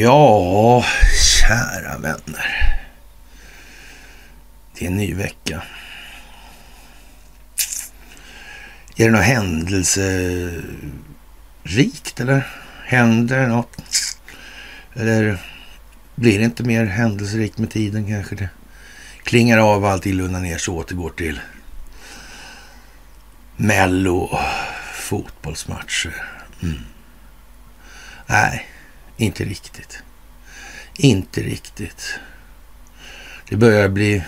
Ja, kära vänner. Det är en ny vecka. Är det något händelserikt eller? Händer det något? Eller blir det inte mer händelserikt med tiden kanske? Det klingar av allting lugnar ner sig återgår till Mello fotbollsmatcher. Mm. Nej, inte riktigt. Inte riktigt. Det börjar bli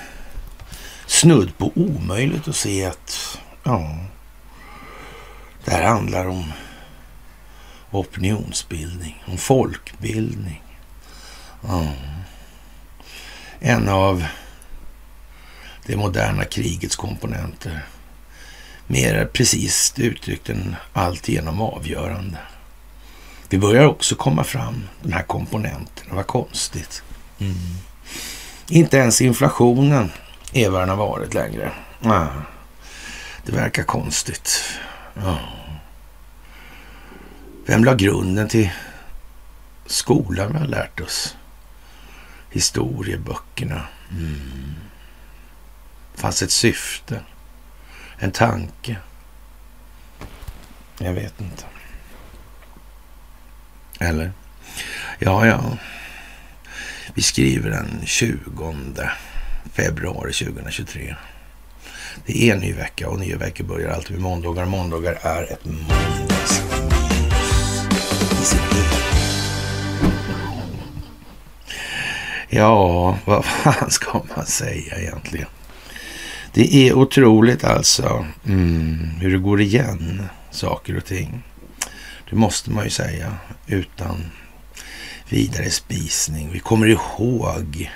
snudd på omöjligt att se att ja, det här handlar om opinionsbildning, om folkbildning. Ja. En av det moderna krigets komponenter. Mer precis uttryckt än alltigenom avgörande. Det börjar också komma fram, de här komponenterna. Vad konstigt. Mm. Inte ens inflationen är vad den har varit längre. Ah, det verkar konstigt. Ah. Vem la grunden till skolan vi har lärt oss? Historieböckerna. Mm. Fanns ett syfte, en tanke. Jag vet inte. Eller? Ja, ja. Vi skriver den 20 februari 2023. Det är en ny vecka och nya veckor börjar alltid med måndagar. Måndagar är ett måndags Ja, vad fan ska man säga egentligen? Det är otroligt alltså mm, hur det går igen, saker och ting. Det måste man ju säga utan vidare spisning. Vi kommer ihåg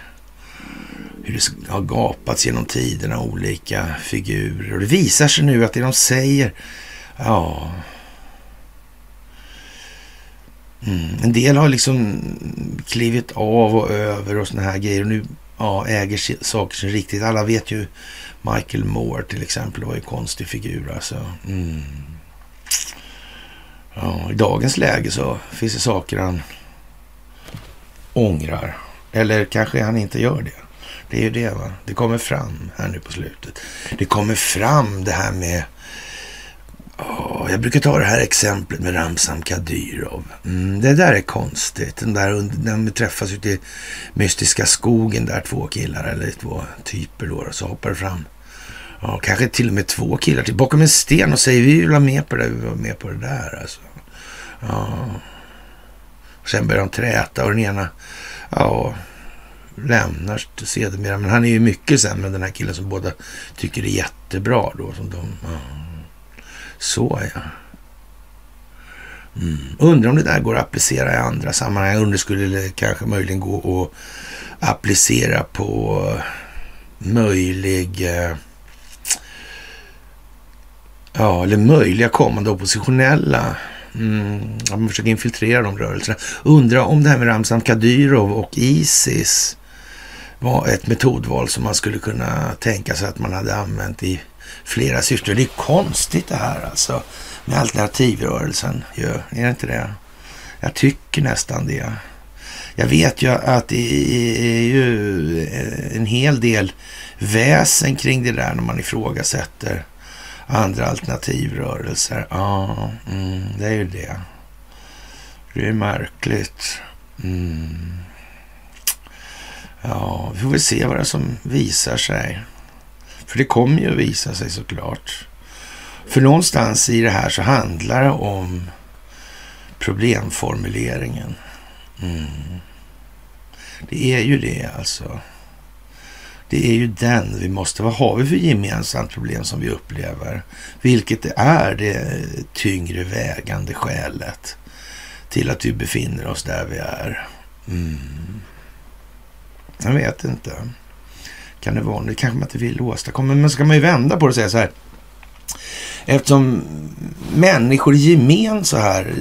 hur det har gapats genom tiderna, olika figurer. Och det visar sig nu att det de säger, ja... Mm, en del har liksom klivit av och över och såna här grejer. Och nu ja, äger saker sin riktigt. Alla vet ju Michael Moore till exempel. Det var ju en konstig figur alltså. Mm. Ja, I dagens läge så finns det saker han ångrar. Eller kanske han inte gör det. Det är ju det va. Det kommer fram här nu på slutet. Det kommer fram det här med... Oh, jag brukar ta det här exemplet med Ramzan Kadyrov. Mm, det där är konstigt. Den där, när de träffas ute i mystiska skogen där, två killar eller två typer då, så hoppar det fram Ja, kanske till och med två killar till bakom en sten och säger vi vill vara med på det, vi vill vara med på det där. Alltså. Ja. Och sen börjar de träta och den ena ja, lämnar sedermera. Men han är ju mycket sämre än den här killen som båda tycker är jättebra. Då, som de, ja. Så ja. Mm. Undrar om det där går att applicera i andra sammanhang. Undrar skulle det kanske möjligen gå att applicera på möjlig eh, ja, eller möjliga kommande oppositionella Mm, man försöker infiltrera de rörelserna. Undrar om det här med Ramzan Kadyrov och Isis var ett metodval som man skulle kunna tänka sig att man hade använt i flera syften. Det är konstigt det här alltså med alternativrörelsen. Ja, är det inte det? Jag tycker nästan det. Jag vet ju att det är ju en hel del väsen kring det där när man ifrågasätter andra alternativrörelser. Ja, mm, det är ju det. Det är märkligt. Mm. Ja, vi får väl se vad det är som visar sig. För det kommer ju att visa sig såklart. För någonstans i det här så handlar det om problemformuleringen. Mm. Det är ju det alltså. Det är ju den vi måste... Vad har vi för gemensamt problem som vi upplever? Vilket är det tyngre vägande skälet till att vi befinner oss där vi är? Mm. Jag vet inte. Kan det vara det? kanske man inte vill åstadkomma. Men så kan man ju vända på det och säga så här. Eftersom människor i gemen så här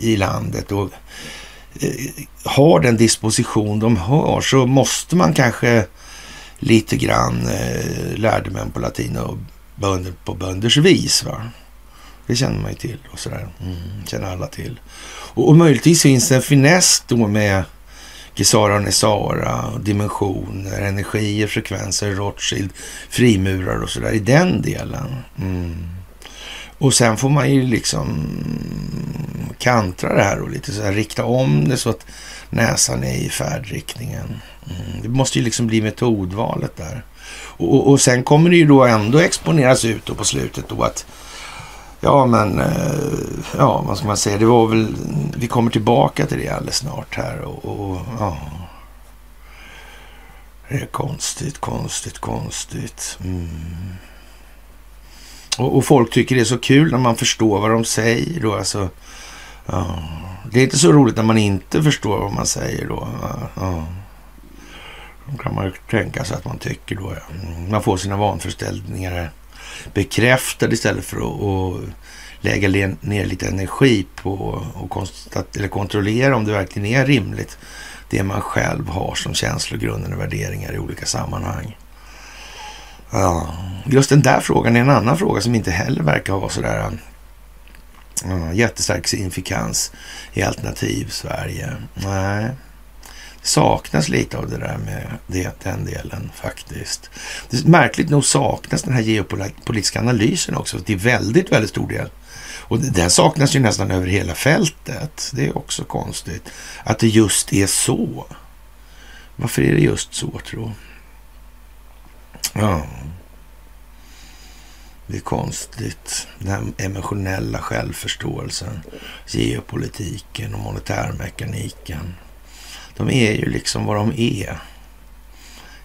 i landet och eh, har den disposition de har så måste man kanske lite grann eh, lärde män på latin och bönder på bönders vis. Va? Det känner man ju till och sådär. Mm, känner alla till. Och, och möjligtvis finns det en finess då med Gesara och Nesara, dimensioner, energier, frekvenser, Rothschild, frimurar och sådär i den delen. Mm. Och sen får man ju liksom kantra det här och lite så här, rikta om det så att näsan är i färdriktningen. Mm. Det måste ju liksom bli metodvalet där. Och, och sen kommer det ju då ändå exponeras ut då på slutet då att Ja, men eh, ja, vad ska man säga? Det var väl, vi kommer tillbaka till det alldeles snart här och, och ja. Det är konstigt, konstigt, konstigt. Mm. Och, och, folk tycker det är så kul när man förstår vad de säger då. Alltså, ja. Det är inte så roligt när man inte förstår vad man säger då. Ja. Då kan man ju tänka sig att man tycker då. Ja. Mm. Man får sina vanföreställningar bekräftade istället för att, lägga ner lite energi på att eller kontrollera om det verkligen är rimligt det man själv har som känslogrunder och värderingar i olika sammanhang. Ja, just den där frågan är en annan fråga som inte heller verkar ha sådär ja, jättestark signifikans i alternativ Sverige. Nej, Det saknas lite av det där med det, den delen faktiskt. Det, märkligt nog saknas den här geopolitiska analysen också till väldigt, väldigt stor del. Och den saknas ju nästan över hela fältet. Det är också konstigt att det just är så. Varför är det just så, tro? Ja. Det är konstigt. Den här emotionella självförståelsen, geopolitiken och monetärmekaniken. De är ju liksom vad de är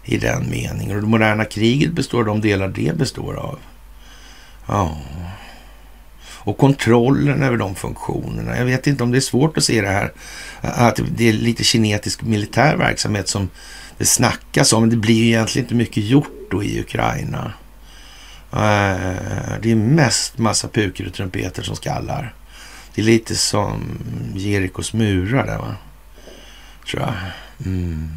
i den meningen. Och det moderna kriget består av de delar det består av. Ja. Och kontrollen över de funktionerna. Jag vet inte om det är svårt att se det här. Att det är lite kinetisk militär verksamhet som det snackas om. Men det blir ju egentligen inte mycket gjort då i Ukraina. Eh, det är mest massa pukor och trumpeter som skallar. Det är lite som Jerikos murar där va tror jag. Mm.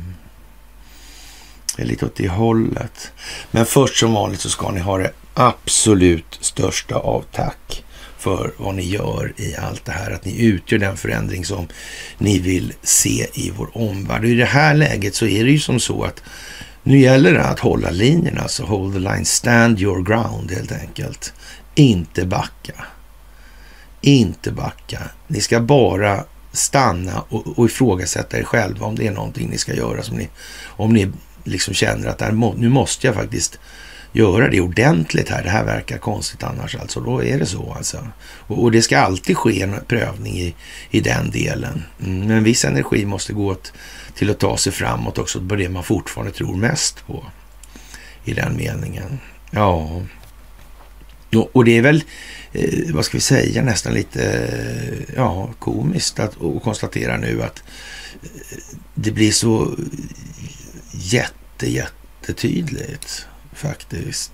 Det är lite åt det hållet. Men först som vanligt så ska ni ha det absolut största av tack för vad ni gör i allt det här. Att ni utgör den förändring som ni vill se i vår omvärld. Och i det här läget så är det ju som så att nu gäller det att hålla linjerna, alltså hold the line, stand your ground helt enkelt. Inte backa. Inte backa. Ni ska bara stanna och, och ifrågasätta er själva om det är någonting ni ska göra. Som ni, om ni liksom känner att här, nu måste jag faktiskt göra det ordentligt här. Det här verkar konstigt annars alltså. Då är det så alltså. Och, och det ska alltid ske en prövning i, i den delen. Mm, men viss energi måste gå åt, till att ta sig framåt också på det man fortfarande tror mest på. I den meningen. Ja, och det är väl, eh, vad ska vi säga, nästan lite eh, ja, komiskt att och konstatera nu att eh, det blir så jätte, jättetydligt faktiskt.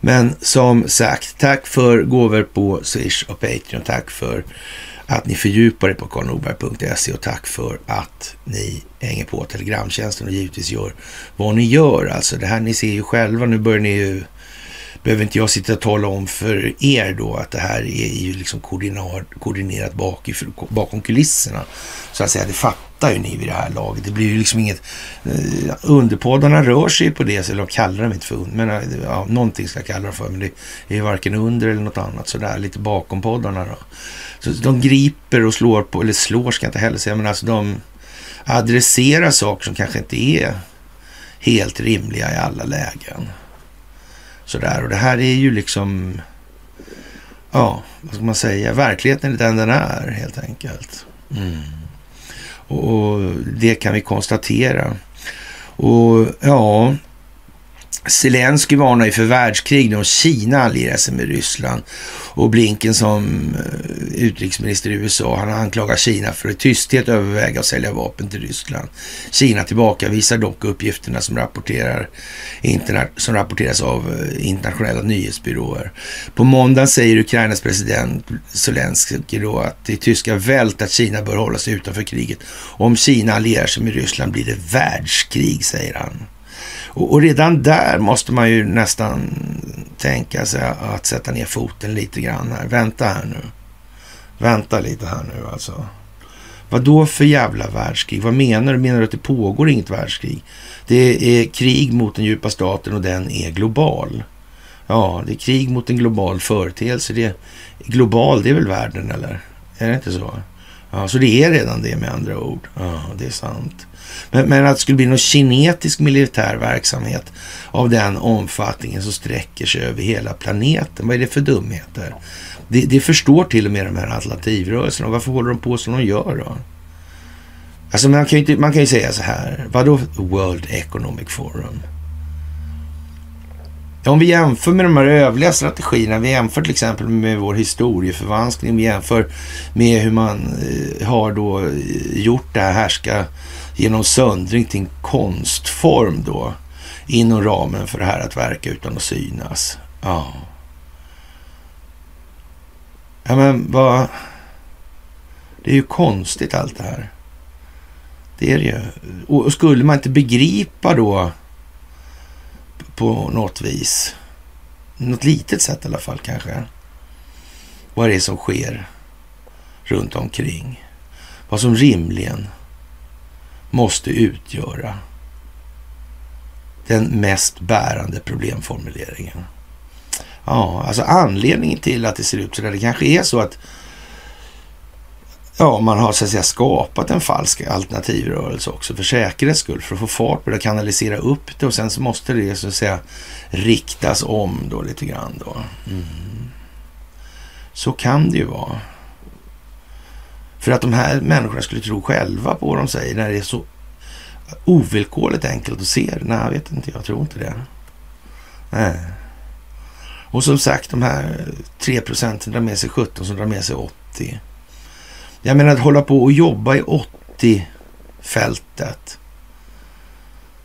Men som sagt, tack för gåvor på Swish och Patreon. Tack för att ni fördjupar er på karlnorberg.se och tack för att ni hänger på Telegramtjänsten och givetvis gör vad ni gör. Alltså det här, ni ser ju själva, nu börjar ni ju behöver inte jag sitta och tala om för er då att det här är ju liksom koordinerat bakifrån, bakom kulisserna. Så att säga, det fattar ju ni vid det här laget. Det blir ju liksom inget... Eh, underpoddarna rör sig på det, eller de kallar dem inte för under, men eh, ja, någonting ska jag kalla dem för, men det är ju varken under eller något annat sådär, lite bakom poddarna då. Så de griper och slår på, eller slår ska jag inte heller säga, men alltså de adresserar saker som kanske inte är helt rimliga i alla lägen. Sådär, och det här är ju liksom, ja, vad ska man säga, verkligheten är den den är helt enkelt. Mm. Och, och det kan vi konstatera. Och ja, Zelensky varnar ju för världskrig om Kina allierar sig med Ryssland. Och Blinken som eh, utrikesminister i USA, han anklagar Kina för att i tysthet överväga att sälja vapen till Ryssland. Kina tillbakavisar dock uppgifterna som, rapporterar, som rapporteras av eh, internationella nyhetsbyråer. På måndag säger Ukrainas president Zelensky då att det tyska vält att Kina bör hålla sig utanför kriget. Om Kina allierar sig med Ryssland blir det världskrig, säger han. Och, och, redan där måste man ju nästan tänka sig att sätta ner foten lite grann här. Vänta här nu. Vänta lite här nu alltså. Vad då för jävla världskrig? Vad menar du? Menar du att det pågår inget världskrig? Det är krig mot den djupa staten och den är global. Ja, det är krig mot en global företeelse. Det är global, det är väl världen eller? Är det inte så? Ja, så det är redan det med andra ord. Ja, det är sant. Men, men att det skulle bli någon kinetisk militär verksamhet av den omfattningen som sträcker sig över hela planeten. Vad är det för dumheter? Det, det förstår till och med de här alternativrörelserna. Varför håller de på som de gör då? Alltså man kan ju, inte, man kan ju säga så här. Vadå World Economic Forum? Om vi jämför med de här övriga strategierna, vi jämför till exempel med vår historieförvanskning, vi jämför med hur man eh, har då eh, gjort det här härska genom söndring till en konstform då inom ramen för det här att verka utan att synas. Ja. Ja men vad... Det är ju konstigt allt det här. Det är det ju. Och skulle man inte begripa då på något vis, något litet sätt i alla fall kanske, vad det är som sker runt omkring. Vad som rimligen måste utgöra den mest bärande problemformuleringen. Ja, alltså anledningen till att det ser ut så där, det kanske är så att ja, man har så att säga skapat en falsk alternativrörelse också för säkerhets skull, för att få fart på det, kanalisera upp det och sen så måste det så att säga riktas om då lite grann då. Mm. Så kan det ju vara. För att de här människorna skulle tro själva på vad de säger när det är så ovillkorligt enkelt att se det. Nej, jag vet inte. Jag tror inte det. Nej. Och som sagt, de här 3 procenten drar med sig 17 som drar med sig 80. Jag menar att hålla på och jobba i 80-fältet.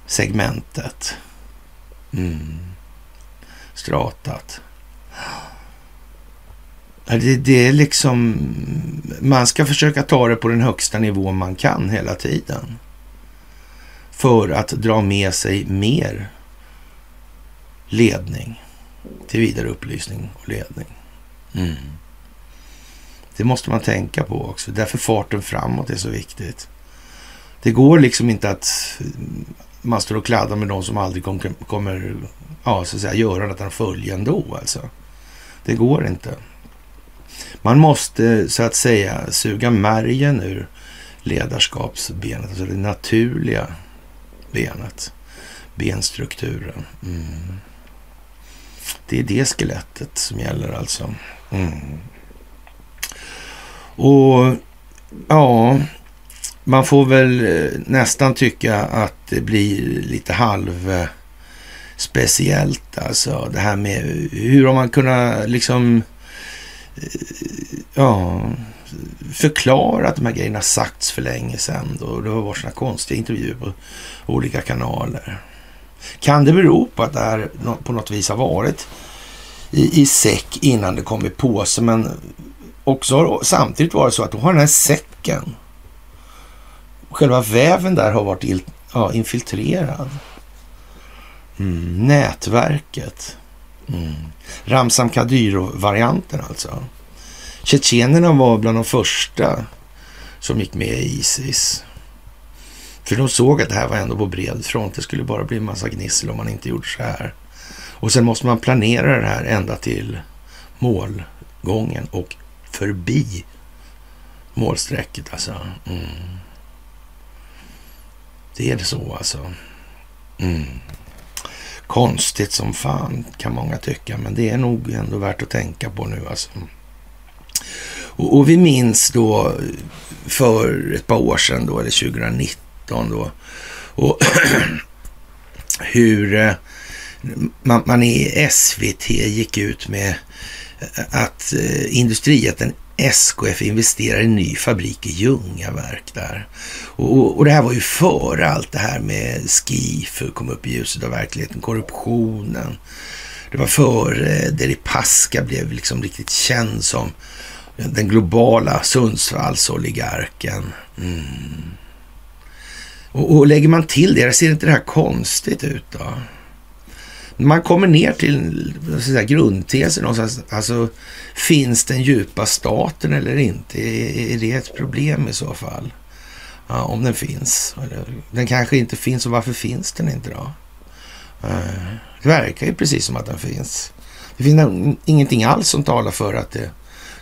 Segmentet. Mm. Stratat. Det, det är liksom, man ska försöka ta det på den högsta nivå man kan hela tiden. För att dra med sig mer ledning till vidare upplysning och ledning. Mm. Det måste man tänka på också. Därför farten framåt är så viktigt. Det går liksom inte att man står och kladdar med de som aldrig kommer ja, så att säga, göra något följa ändå. Alltså. Det går inte. Man måste så att säga suga märgen ur ledarskapsbenet, alltså det naturliga benet, benstrukturen. Mm. Det är det skelettet som gäller alltså. Mm. Och ja, man får väl eh, nästan tycka att det blir lite halv speciellt alltså. Det här med hur har man kunnat liksom ja, förklara att de här grejerna sagts för länge sedan. Då. Det har varit sådana konstiga intervjuer på olika kanaler. Kan det bero på att det här på något vis har varit i, i säck innan det kom i påse, men också har samtidigt varit så att då har den här säcken, själva väven där har varit il, ja, infiltrerad. Mm, nätverket. Mm. Ramzan Kadyrov-varianten alltså. Tjetjenerna var bland de första som gick med i Isis. För de såg att det här var ändå på bred front. Det skulle bara bli en massa gnissel om man inte gjorde så här. Och sen måste man planera det här ända till målgången och förbi målsträcket alltså. Mm. Det är det så alltså. Mm. Konstigt som fan kan många tycka, men det är nog ändå värt att tänka på nu alltså. Och, och vi minns då för ett par år sedan då, eller 2019 då, och hur eh, man, man i SVT gick ut med att eh, industrijätten SKF investerar i en ny fabrik i Ljungaverk där. Och, och, det här var ju före allt det här med Skifu kom upp i ljuset av verkligheten, korruptionen. Det var före Deripaska blev liksom riktigt känd som den globala Sundsvallsoligarken. Mm. Och, och lägger man till det, ser inte det här konstigt ut då? Man kommer ner till säga, grundtesen någonstans. Alltså, finns den djupa staten eller inte? Är, är det ett problem i så fall? Ja, om den finns. Den kanske inte finns och varför finns den inte då? Eh, det verkar ju precis som att den finns. Det finns ingenting alls som talar för att det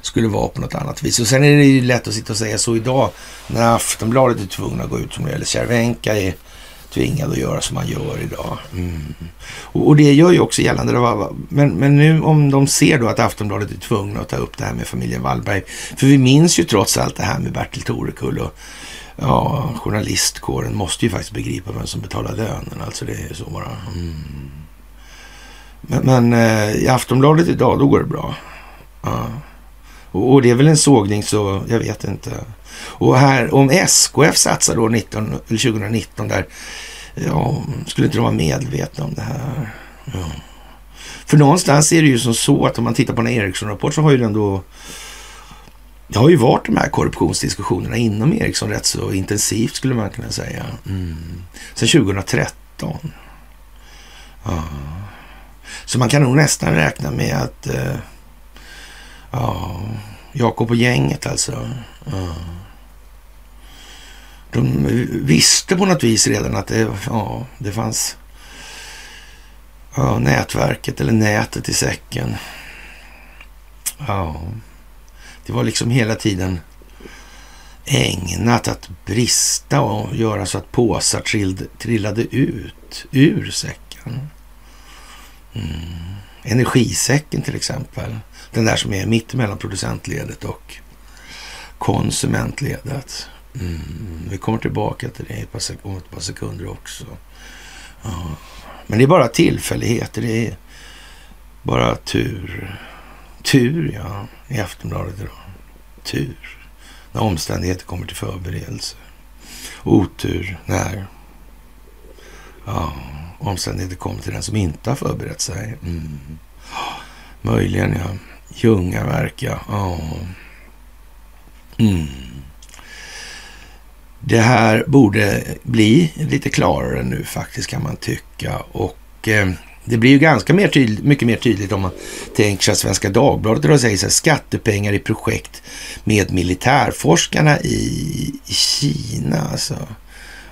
skulle vara på något annat vis. Och sen är det ju lätt att sitta och säga så idag när Aftonbladet är tvungna att gå ut som det eller Cervenka är tvingad att göra som man gör idag. Mm. Och, och, det gör ju också gällande. Men, men nu om de ser då att Aftonbladet är tvungna att ta upp det här med familjen Wallberg. För vi minns ju trots allt det här med Bertil Torekull och ja, journalistkåren måste ju faktiskt begripa vem som betalar lönen. Alltså det är så bara. Mm. Men, men eh, i Aftonbladet idag, då går det bra. Ja. Och, det är väl en sågning så jag vet inte. Och här om SKF satsar då 19, eller 2019 där, ja, skulle inte de vara medvetna om det här? Ja. För någonstans är det ju som så att om man tittar på en Ericsson-rapport så har ju den då det har ju varit de här korruptionsdiskussionerna inom Ericsson rätt så intensivt skulle man kunna säga. Mm. Sen 2013. Ja. Så man kan nog nästan räkna med att eh, ja, Jakob och gänget alltså. Ja. De visste på något vis redan att det, ja, det fanns ja, nätverket eller nätet i säcken. Ja. Det var liksom hela tiden ägnat att brista och göra så att påsar trillade ut ur säcken. Mm. Energisäcken till exempel. Den där som är mitt mellan producentledet och konsumentledet. Mm. Vi kommer tillbaka till det om ett par sekunder också. Ja. Men det är bara tillfälligheter. Det är bara tur. Tur, ja, i Aftonbladet idag. Tur när omständigheter kommer till förberedelse. Otur när ja, omständigheter kommer till den som inte har förberett sig. Mm. Möjligen, ja. Ljungaverk, ja. Oh. Mm. Det här borde bli lite klarare nu faktiskt kan man tycka. Och eh, det blir ju ganska mer tydligt, mycket mer tydligt om man tänker sig att Svenska Dagbladet och säger så här, skattepengar i projekt med militärforskarna i, i Kina. Alltså.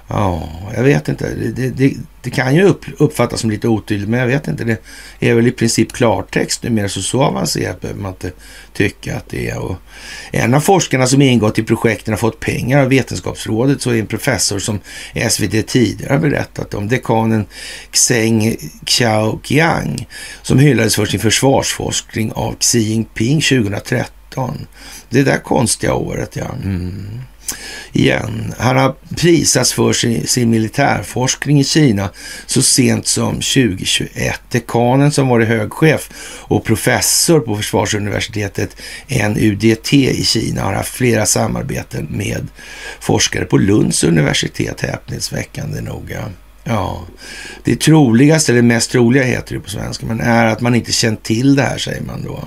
Ja, jag vet inte. Det, det, det kan ju upp, uppfattas som lite otydligt, men jag vet inte. Det är väl i princip klartext numera, så så avancerat behöver man inte tycka att det är. Och en av forskarna som ingått i projekten har fått pengar av Vetenskapsrådet, så är en professor som SVT tidigare har berättat om, dekanen Xeng Xiaoqiang, som hyllades för sin försvarsforskning av Xi Jinping 2013. Det där konstiga året, ja. Mm igen. Han har prisats för sin, sin militärforskning i Kina så sent som 2021. Dekanen som varit högchef och professor på Försvarsuniversitetet NUDT i Kina har haft flera samarbeten med forskare på Lunds universitet, häpnadsväckande noga. Ja, det troligaste, eller mest troliga heter det på svenska, men är att man inte känt till det här, säger man då.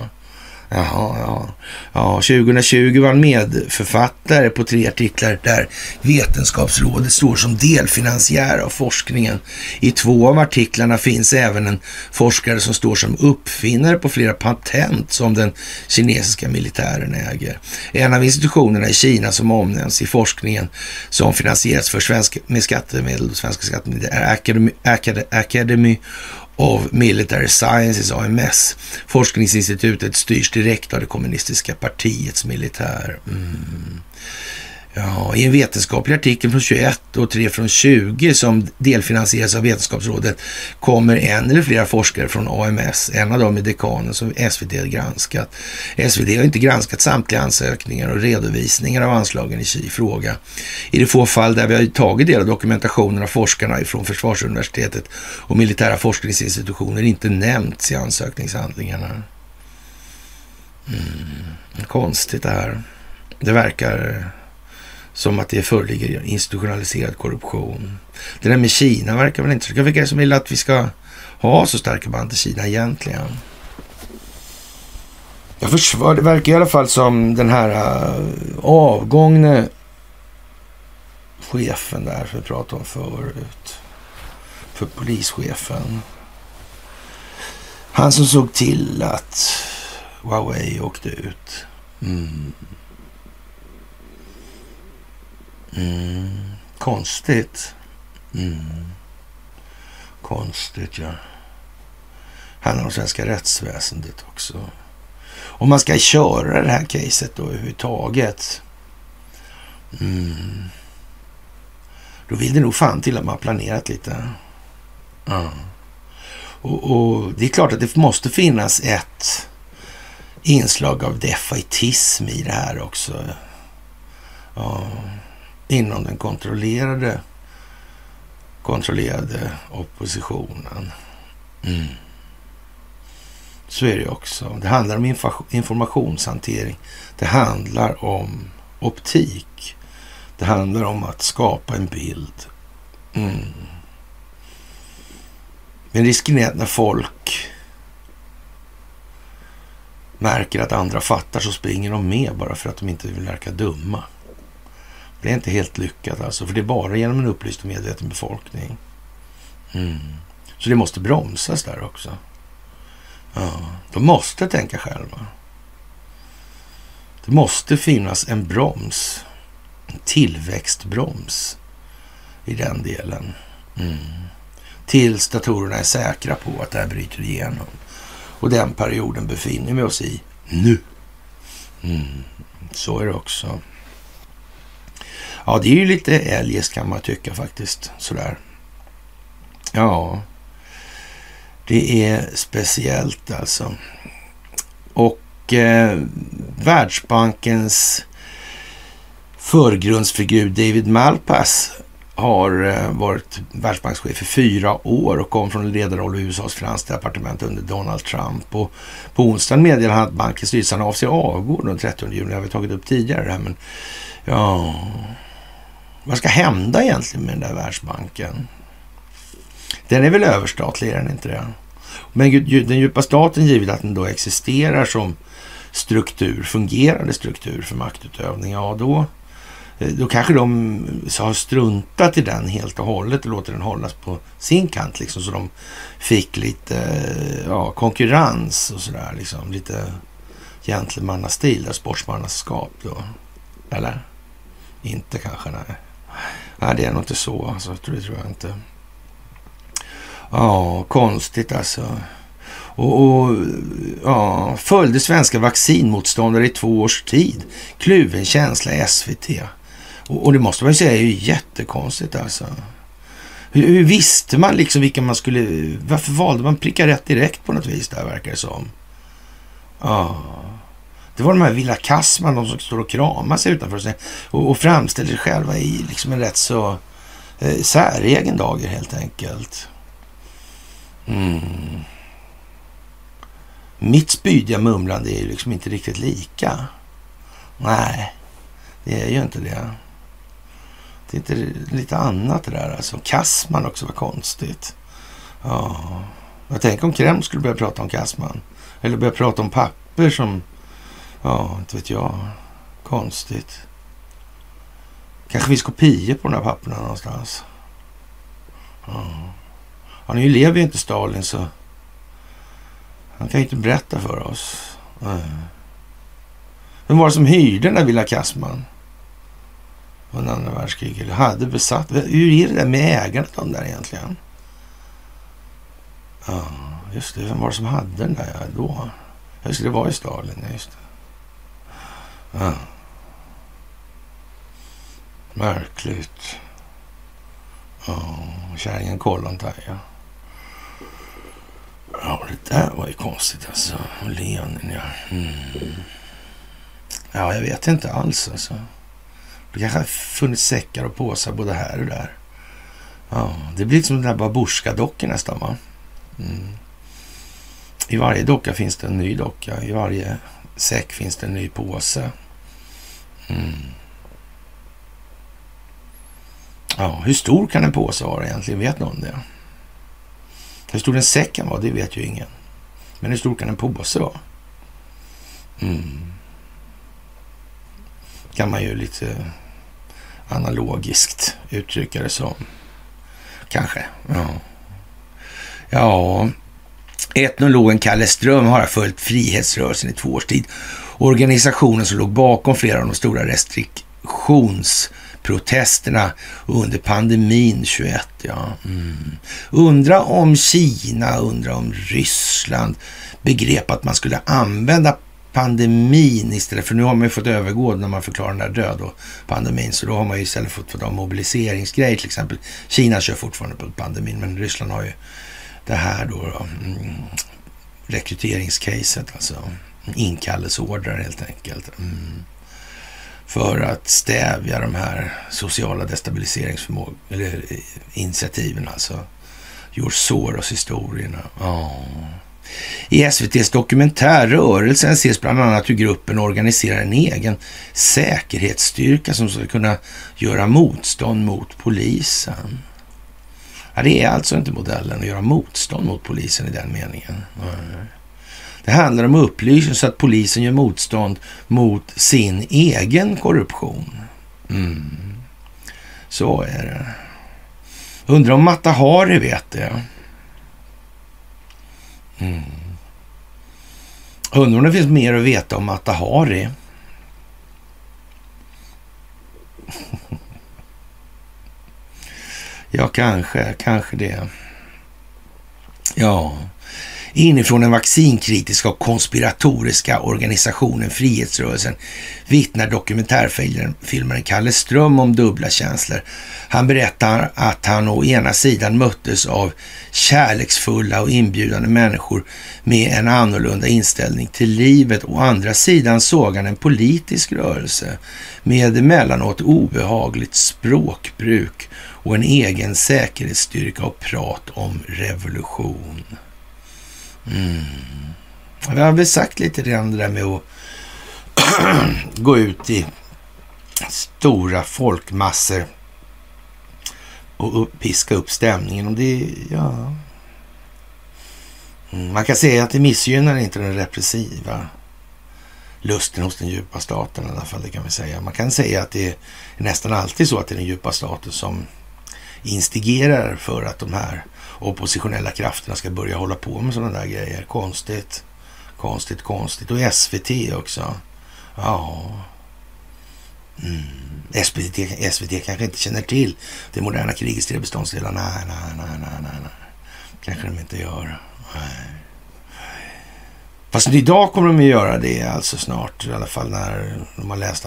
Jaha, ja. ja. 2020 var han medförfattare på tre artiklar där Vetenskapsrådet står som delfinansiär av forskningen. I två av artiklarna finns även en forskare som står som uppfinnare på flera patent som den kinesiska militären äger. En av institutionerna i Kina som omnämns i forskningen som finansieras för svenska, med skattemedel, svenska skattemedel, är Academy, Academy, Academy of Military Sciences, AMS. Forskningsinstitutet styrs direkt av det kommunistiska partiets militär. Mm. Ja, I en vetenskaplig artikel från 21 och 3 från 20 som delfinansieras av Vetenskapsrådet kommer en eller flera forskare från AMS. En av dem är dekanen som SVT har granskat. SVT har inte granskat samtliga ansökningar och redovisningar av anslagen i fråga. I de få fall där vi har tagit del av dokumentationen av forskarna från Försvarsuniversitetet och militära forskningsinstitutioner inte nämnts i ansökningshandlingarna. Mm, konstigt det här. Det verkar som att det föreligger institutionaliserad korruption. Det där med Kina verkar väl inte... Vilka är det som vill att vi ska ha så starka band till Kina egentligen? Jag försvar, det verkar i alla fall som den här eh, avgångne chefen där som vi pratade om förut. För polischefen. Han som såg till att Huawei åkte ut. Mm. Mm. Konstigt. Mm. Konstigt, ja. Handlar om svenska rättsväsendet också. Om man ska köra det här caset då överhuvudtaget. Mm. Då vill det nog fan till att man har planerat lite. Mm. Och, och, det är klart att det måste finnas ett inslag av defaitism i det här också. Ja. Inom den kontrollerade kontrollerade oppositionen. Mm. Så är det också. Det handlar om informationshantering. Det handlar om optik. Det handlar om att skapa en bild. Mm. Men risken är att när folk märker att andra fattar så springer de med bara för att de inte vill verka dumma. Det är inte helt lyckat alltså, för det är bara genom en upplyst och medveten befolkning. Mm. Så det måste bromsas där också. Ja, de måste tänka själva. Det måste finnas en broms, en tillväxtbroms i den delen. Mm. Tills datorerna är säkra på att det här bryter igenom. Och den perioden befinner vi oss i nu. Mm. Så är det också. Ja, det är ju lite eljest kan man tycka faktiskt. Sådär. Ja, det är speciellt alltså. Och eh, Världsbankens förgrundsfigur David Malpass har eh, varit världsbankschef i fyra år och kom från en ledarroll i USAs finansdepartement under Donald Trump. Och på onsdagen meddelade han att bankens styrelse avser avgå den 30 juni. Det har vi tagit upp tidigare här, men ja... Vad ska hända egentligen med den där Världsbanken? Den är väl överstatlig, är den inte det? Men den djupa staten, givet att den då existerar som struktur, fungerande struktur för maktutövning, ja då, eh, då kanske de har struntat i den helt och hållet och låter den hållas på sin kant liksom så de fick lite eh, ja, konkurrens och sådär liksom. Lite gentlemannastil, sportsmannaskap då. Eller? Inte kanske, nej. Nej, det är nog inte så alltså. Det tror jag inte. Ja, konstigt alltså. Och, och ja, följde svenska vaccinmotståndare i två års tid. Kluven känsla i SVT. Och, och det måste man ju säga är ju jättekonstigt alltså. Hur, hur, visste man liksom vilka man skulle... Varför valde man pricka rätt direkt på något vis där verkar det som? Ja. Det var de här Villa Kassman, de som står och kramar sig utanför sig och, och framställer sig själva i liksom en rätt så eh, säregen dager helt enkelt. Mm. Mitt spydiga mumlande är ju liksom inte riktigt lika. Nej, det är ju inte det. Det är inte lite annat det där alltså. Kassman också var konstigt. Ja, jag tänker om Kreml skulle börja prata om Kassman. Eller börja prata om papper som, ja, inte vet jag. Konstigt. Kanske finns kopior på de här papperna någonstans. Ja. Han lever ju inte Stalin så han kan ju inte berätta för oss. Vem var det som hyrde den där Villa Kassman? Under andra världskriget. Eller hade besatt. Hur är det där med ägandet av den där egentligen? Ja, just det. Vem var det som hade den där då? Just det, det var ju Stalin. Just det. Ja. Märkligt. Ja, kärringen Kollontaj, ja. Ja, det där var ju konstigt alltså. Lenin, ja. Mm. Ja, jag vet inte alls alltså. Det kanske har funnits säckar och påsar både här och där. Ja, det blir som den där babusjka-dockan nästan va? Mm. I varje docka finns det en ny docka. I varje säck finns det en ny påse. Mm. Ja, hur stor kan en påse vara egentligen? Vet någon det? Hur stor en säck kan vara, det vet ju ingen. Men hur stor kan en påse vara? Mm. Kan man ju lite analogiskt uttrycka det som. Kanske. Ja. Ja. Etnologen Kalle Ström har följt frihetsrörelsen i två års tid. Organisationen som låg bakom flera av de stora restriktionsprotesterna under pandemin 21. Ja. Mm. Undra om Kina, undra om Ryssland begrep att man skulle använda pandemin istället, för nu har man ju fått övergå när man förklarar den där död och pandemin, så då har man ju istället fått, fått ha mobiliseringsgrej till exempel. Kina kör fortfarande på pandemin, men Ryssland har ju det här då, då mm, rekryteringscaset, alltså inkallelseordrar helt enkelt. Mm. För att stävja de här sociala destabiliseringsförmågorna, eller eh, initiativen alltså. George Soros-historierna. Oh. I SVTs dokumentär Rörelsen ses bland annat hur gruppen organiserar en egen säkerhetsstyrka som ska kunna göra motstånd mot polisen. Ja, det är alltså inte modellen att göra motstånd mot polisen i den meningen. Det handlar om upplysning så att polisen gör motstånd mot sin egen korruption. Mm. Så är det. Undrar om Matta Hari vet det. Mm. Undrar om det finns mer att veta om Matta Hari. Ja, kanske, kanske det. Ja, inifrån den vaccinkritiska och konspiratoriska organisationen Frihetsrörelsen vittnar dokumentärfilmaren Kalle Ström om dubbla känslor. Han berättar att han å ena sidan möttes av kärleksfulla och inbjudande människor med en annorlunda inställning till livet. Å andra sidan såg han en politisk rörelse med emellanåt obehagligt språkbruk och en egen säkerhetsstyrka och prat om revolution. Mm. Jag har väl sagt lite grann det där med att gå ut i stora folkmassor och upp, piska upp stämningen. Och det, ja... Mm, man kan säga att det missgynnar inte den repressiva lusten hos den djupa staten i alla fall. Det kan vi säga. Man kan säga att det är nästan alltid så att det är den djupa staten som instigerar för att de här oppositionella krafterna ska börja hålla på med sådana där grejer. Konstigt, konstigt, konstigt. Och SVT också. Ja. Mm. SVT, SVT kanske inte känner till det moderna krigets tre beståndsdelar. Nej, nej, nej, nej, nej, nej. Kanske de inte gör. Nej. Fast idag kommer de ju göra det alltså snart. I alla fall när de har läst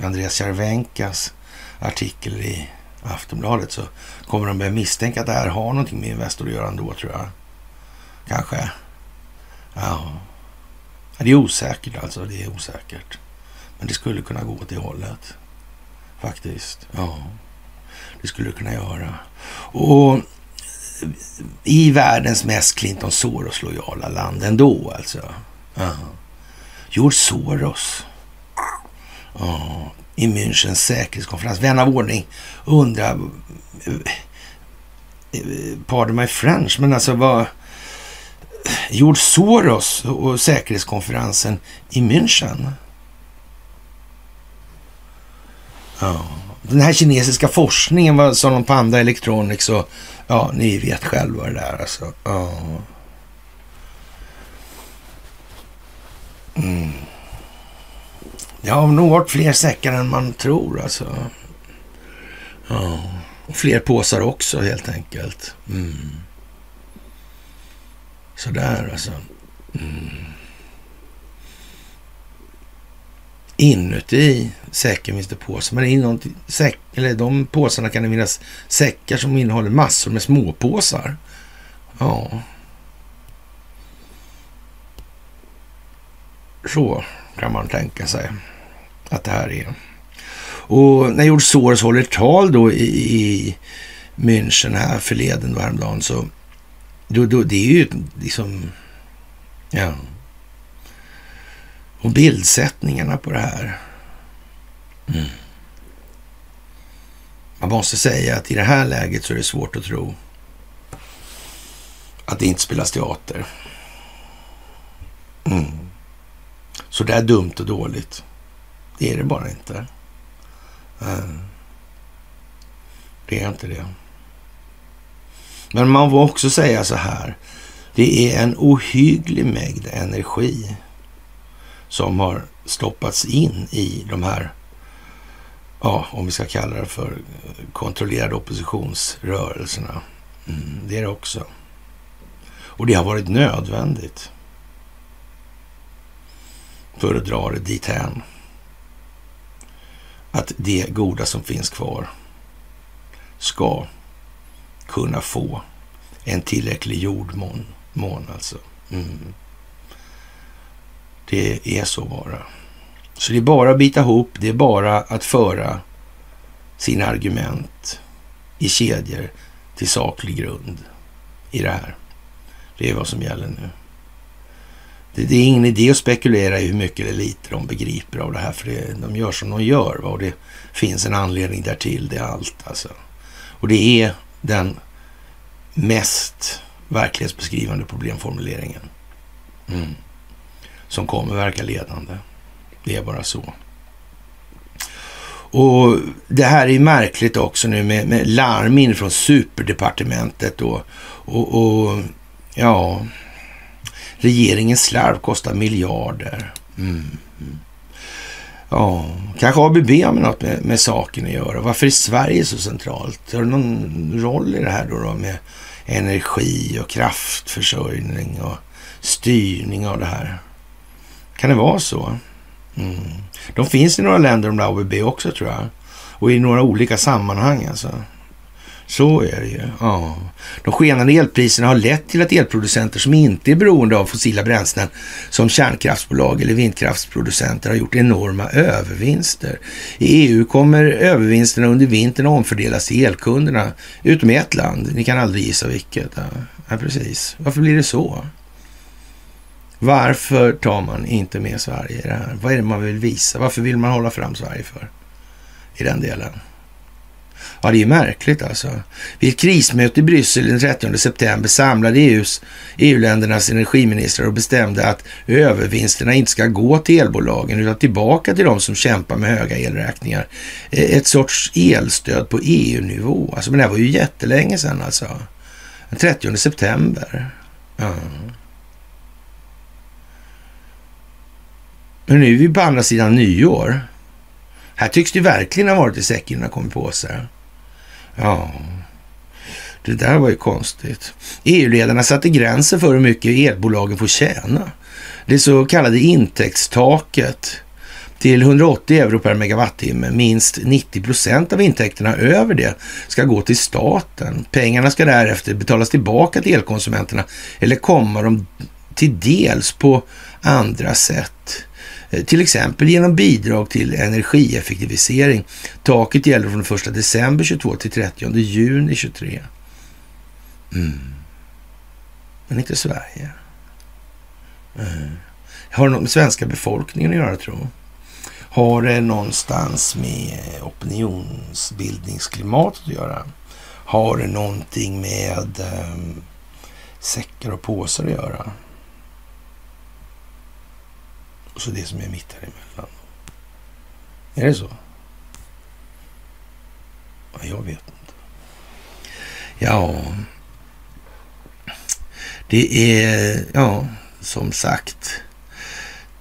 Andreas Jarvenkas artikel i Aftonbladet så kommer de börja misstänka att det här har någonting med Investor att göra ändå tror jag. Kanske. Ja. Det är osäkert alltså. Det är osäkert. Men det skulle kunna gå åt det hållet. Faktiskt. Ja. Det skulle det kunna göra. Och i världens mest Clinton Soros-lojala land ändå alltså. Ja. George Soros. Ja i Münchens säkerhetskonferens. Vän av ordning undrar, eh, eh, pardon my French, men alltså vad... George Soros och säkerhetskonferensen i München. Ja. Den här kinesiska forskningen vad sa de någon Panda Electronics och ja, ni vet själva det där alltså. Ja. Mm. Det har nog varit fler säckar än man tror alltså. Ja, och fler påsar också helt enkelt. Mm. Sådär alltså. Mm. Inuti säcken finns det påsar, men inom säck, eller de påsarna kan det finnas säckar som innehåller massor med småpåsar. Ja. Så kan man tänka sig att det här är. Och när George Soros håller tal då i, i München här förleden då häromdagen så då, då, det är ju liksom, ja. Och bildsättningarna på det här. Mm. Man måste säga att i det här läget så är det svårt att tro att det inte spelas teater. Mm. Så det är dumt och dåligt. Det är det bara inte. Eh, det är inte det. Men man får också säga så här Det är en ohygglig mängd energi som har stoppats in i de här, ja, om vi ska kalla det för kontrollerade oppositionsrörelserna. Mm, det är det också. Och det har varit nödvändigt för att dra det dithän. Att det goda som finns kvar ska kunna få en tillräcklig jordmån. Mån alltså. Mm. Det är så bara. Så det är bara att bita ihop, det är bara att föra sina argument i kedjor till saklig grund i det här. Det är vad som gäller nu. Det, det är ingen idé att spekulera i hur mycket eller lite de begriper av det här, för det, de gör som de gör. Va? Och det finns en anledning därtill, det är allt alltså. Och det är den mest verklighetsbeskrivande problemformuleringen mm. som kommer verka ledande. Det är bara så. Och det här är märkligt också nu med, med larm in från superdepartementet och, och, och ja, regeringens slarv kostar miljarder. Mm. Ja, kanske ABB har med något med, med saken att göra. Varför är Sverige så centralt? Har det någon roll i det här då, då med energi och kraftförsörjning och styrning av det här? Kan det vara så? Mm. De finns i några länder, de där ABB också tror jag. Och i några olika sammanhang alltså. Så är det ju. Ja. De skenande elpriserna har lett till att elproducenter som inte är beroende av fossila bränslen som kärnkraftsbolag eller vindkraftsproducenter har gjort enorma övervinster. I EU kommer övervinsterna under vintern att omfördelas till elkunderna, utom i ett land. Ni kan aldrig gissa vilket. Ja, ja precis. Varför blir det så? Varför tar man inte med Sverige i det här? Vad är det man vill visa? Varför vill man hålla fram Sverige för? I den delen. Ja, det är märkligt alltså. Vid ett krismöte i Bryssel den 30 september samlade EUs, EU-ländernas energiministrar och bestämde att övervinsterna inte ska gå till elbolagen utan tillbaka till de som kämpar med höga elräkningar. Eh, ett sorts elstöd på EU-nivå. Alltså, men det här var ju jättelänge sedan alltså. Den 30 september. Ja. Men nu är vi på andra sidan nyår. Här tycks det verkligen ha varit i säcken innan kommit på sig. Ja, det där var ju konstigt. EU-ledarna satte gränsen för hur mycket elbolagen får tjäna. Det så kallade intäktstaket till 180 euro per megawattimme. Minst 90 procent av intäkterna över det ska gå till staten. Pengarna ska därefter betalas tillbaka till elkonsumenterna eller komma dem till dels på andra sätt. Eh, till exempel genom bidrag till energieffektivisering. Taket gäller från 1 december 22 till 30 juni 23. Mm. Men inte Sverige. Mm. Har det något med svenska befolkningen att göra, tro? Har det någonstans med opinionsbildningsklimatet att göra? Har det någonting med um, säckar och påsar att göra? Och så det som är mitt däremellan. Är det så? Ja, jag vet inte. Ja, det är, ja, som sagt,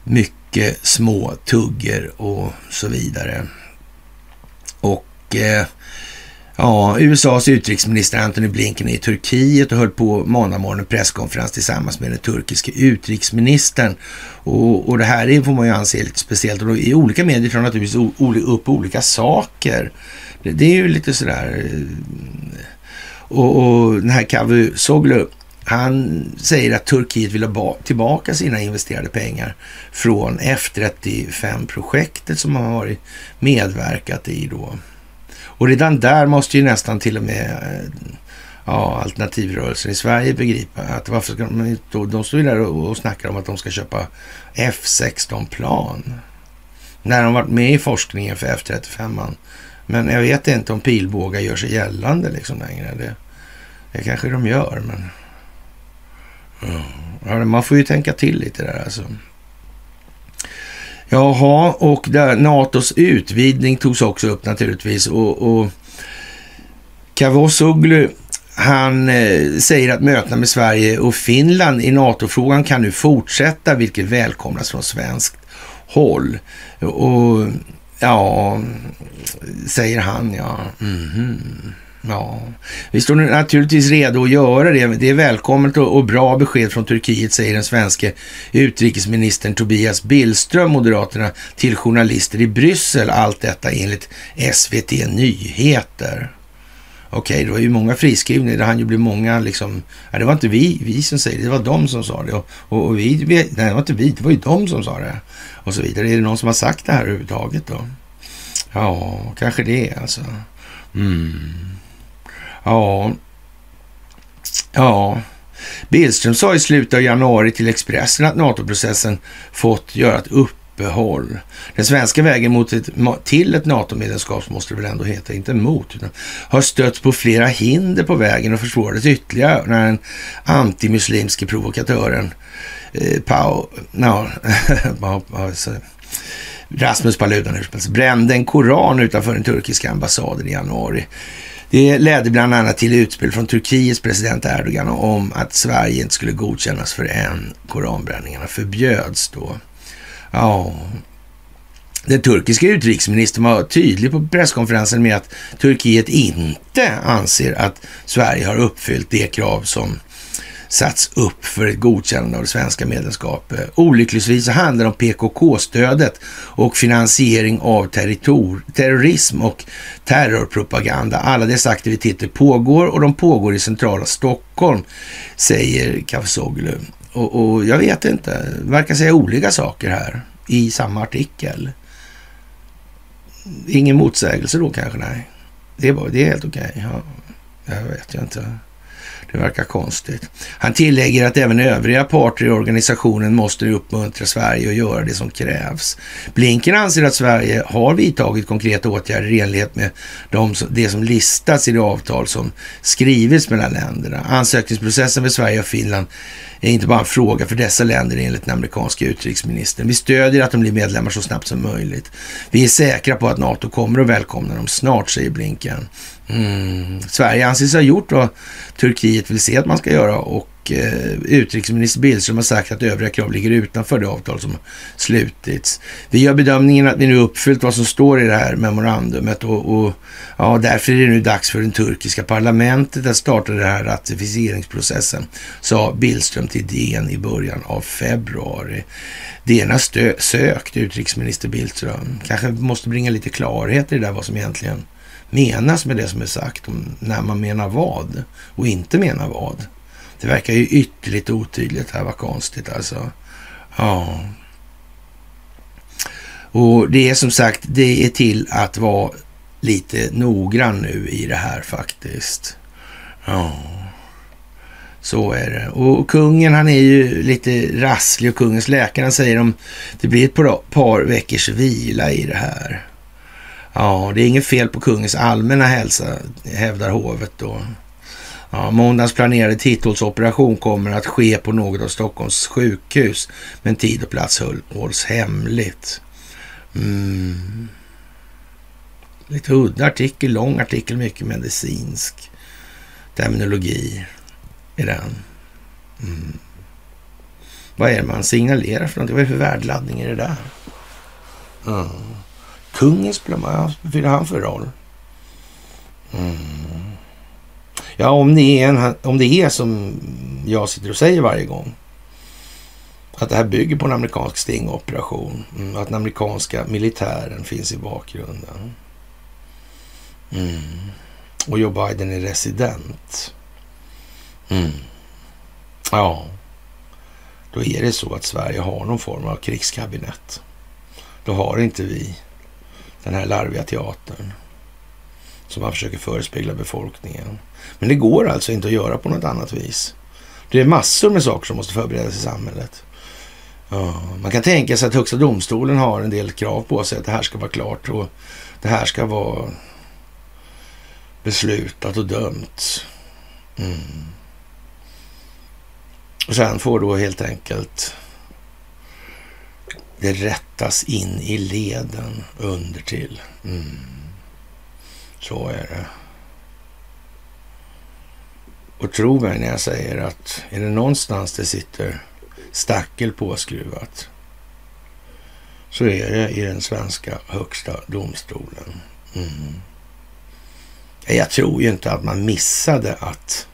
mycket små tugger och så vidare. Och eh, Ja, USAs utrikesminister Antony Blinken är i Turkiet och höll på måndag presskonferens tillsammans med den turkiske utrikesministern. Och, och det här får man ju anse lite speciellt. Och I olika medier tar naturligtvis upp olika saker. Det, det, är ju lite sådär... Eh, och, och den här Cavusoglu, han säger att Turkiet vill ha tillbaka sina investerade pengar från F35-projektet som han har medverkat i då. Och redan där måste ju nästan till och med eh, ja, alternativrörelsen i Sverige begripa att varför ska de inte... De står ju där och, och snackar om att de ska köpa F16-plan. När de varit med i forskningen för F35. Men jag vet inte om pilbågar gör sig gällande liksom längre. Det, det kanske de gör, men... Ja, man får ju tänka till lite där alltså. Jaha, och där NATOs utvidgning togs också upp naturligtvis. Och, och Cavusoglu, han eh, säger att mötena med Sverige och Finland i NATO-frågan kan nu fortsätta, vilket välkomnas från svenskt håll. Och ja, säger han ja. Mm -hmm. Ja, vi står naturligtvis redo att göra det. Det är välkommet och bra besked från Turkiet, säger den svenske utrikesministern Tobias Billström, Moderaterna, till journalister i Bryssel. Allt detta enligt SVT Nyheter. Okej, okay, det var ju många friskrivningar. Det hann ju bli många liksom. Ja, det var inte vi, vi som säger det, det var de som sa det. Och, och, och vi, vi, nej, det var inte vi, det var ju de som sa det. Och så vidare. Är det någon som har sagt det här överhuvudtaget då? Ja, kanske det alltså. Mm. Ja. Ja. Billström sa i slutet av januari till Expressen att NATO-processen fått göra ett uppehåll. Den svenska vägen mot ett, till ett NATO-medlemskap, måste det väl ändå heta, inte mot, utan har stött på flera hinder på vägen och försvårades ytterligare när den antimuslimske provokatören eh, Pau, no, alltså, Rasmus Paludan brände en koran utanför den turkiska ambassaden i januari. Det ledde bland annat till utspel från Turkiets president Erdogan om att Sverige inte skulle godkännas för en koranbränningarna förbjöds då. Ja, den turkiska utrikesministern var tydlig på presskonferensen med att Turkiet inte anser att Sverige har uppfyllt det krav som satts upp för ett godkännande av det svenska medlemskapet. Olyckligtvis så handlar det om PKK-stödet och finansiering av terrorism och terrorpropaganda. Alla dessa aktiviteter pågår och de pågår i centrala Stockholm, säger Kafsoglu. Och, och jag vet inte, verkar säga olika saker här i samma artikel. Ingen motsägelse då kanske? Nej, det är, det är helt okej. Okay. Ja, jag vet ju inte. Det verkar konstigt. Han tillägger att även övriga parter i organisationen måste uppmuntra Sverige att göra det som krävs. Blinken anser att Sverige har vidtagit konkreta åtgärder i enlighet med de, det som listats i det avtal som skrivits mellan länderna. Ansökningsprocessen för Sverige och Finland är inte bara en fråga för dessa länder enligt den amerikanska utrikesministern. Vi stödjer att de blir medlemmar så snabbt som möjligt. Vi är säkra på att NATO kommer att välkomna dem snart, säger Blinken. Mm. Sverige anses ha gjort vad Turkiet vill se att man ska göra och Eh, utrikesminister Billström har sagt att övriga krav ligger utanför det avtal som slutits. Vi gör bedömningen att vi nu uppfyllt vad som står i det här memorandumet och, och ja, därför är det nu dags för det turkiska parlamentet att starta den här ratificeringsprocessen, sa Billström till DN i början av februari. DN har sökt utrikesminister Billström. Kanske måste bringa lite klarhet i det där vad som egentligen menas med det som är sagt, om när man menar vad och inte menar vad. Det verkar ju ytterligt otydligt här, vad konstigt alltså. Ja. Och det är som sagt, det är till att vara lite noggrann nu i det här faktiskt. Ja, så är det. Och kungen han är ju lite rasslig och kungens läkare han säger om det blir ett par veckors vila i det här. Ja, det är inget fel på kungens allmänna hälsa, hävdar hovet då. Ja, måndagens planerade titthålsoperation kommer att ske på något av Stockholms sjukhus, men tid och plats hålls hemligt. Mm. Lite udda artikel, lång artikel, mycket medicinsk terminologi i den. Mm. Vad är det man signalerar för någonting? Vad är det för värdeladdning i det där? Mm. Kungens blomma, vad fyller han för roll? Mm. Ja, om det, är en, om det är som jag sitter och säger varje gång. Att det här bygger på en amerikansk stingoperation. Mm, att den amerikanska militären finns i bakgrunden. Mm. Och Joe Biden är resident. Mm. Ja, då är det så att Sverige har någon form av krigskabinett. Då har inte vi den här larviga teatern som man försöker förespegla befolkningen. Men det går alltså inte att göra på något annat vis. Det är massor med saker som måste förberedas i samhället. Ja, man kan tänka sig att Högsta domstolen har en del krav på sig att det här ska vara klart och det här ska vara beslutat och dömt. Mm. Och sen får då helt enkelt det rättas in i leden under till. Mm. Så är det. Och tro mig när jag säger att är det någonstans det sitter stackel påskruvat så är det i den svenska högsta domstolen. Mm. Jag tror ju inte att man missade att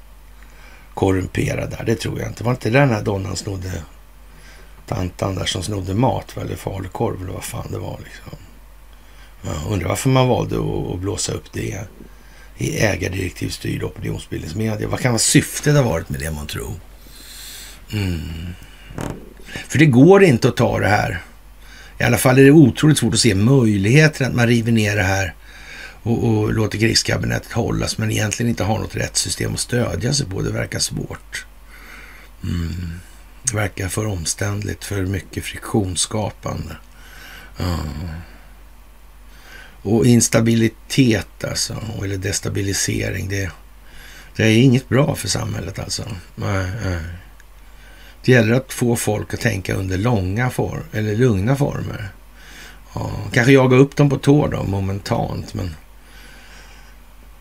korrumpera där. Det tror jag inte. Var inte den här donnan snodde tantan där som snodde mat eller falukorv eller vad fan det var liksom. Jag undrar varför man valde att blåsa upp det i ägardirektivstyrd opinionsbildningsmedia. Vad kan vara syftet ha varit med det man tror? Mm. För det går inte att ta det här. I alla fall är det otroligt svårt att se möjligheten att man river ner det här och, och låter krigskabinettet hållas men egentligen inte har något rättssystem att stödja sig på. Det verkar svårt. Mm. Det verkar för omständligt, för mycket friktionsskapande. Mm. Och instabilitet alltså, eller destabilisering, det, det är inget bra för samhället alltså. Nej, nej. Det gäller att få folk att tänka under långa form, eller lugna former. Ja, kanske jaga upp dem på tå då, momentant, men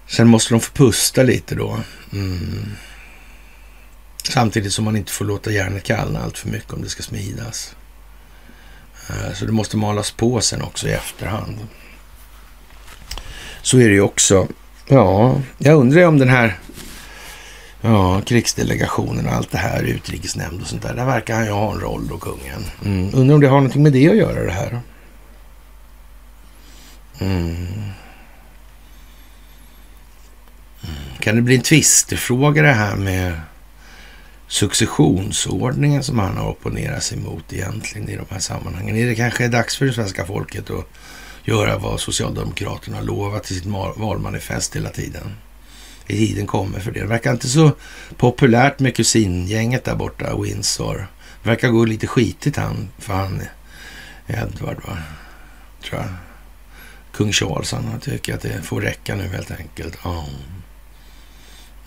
sen måste de få pusta lite då. Mm. Samtidigt som man inte får låta järnet kallna allt för mycket om det ska smidas. Eh, så det måste malas på sen också i efterhand. Så är det ju också. Ja, jag undrar om den här ja, krigsdelegationen och allt det här, utrikesnämnd och sånt där. Där verkar han ju ha en roll då, kungen. Mm. Undrar om det har någonting med det att göra det här. Mm. Mm. Kan det bli en tvistefråga det här med successionsordningen som han har opponerat sig mot egentligen i de här sammanhangen? Är det kanske dags för det svenska folket att göra vad Socialdemokraterna lovat i sitt valmanifest hela tiden? Tiden kommer för det. Det verkar inte så populärt med kusingänget där borta, Windsor. Det verkar gå lite skitigt han, för han Edward, va? Tror jag. Kung Charles, han tycker att det får räcka nu helt enkelt. Ja.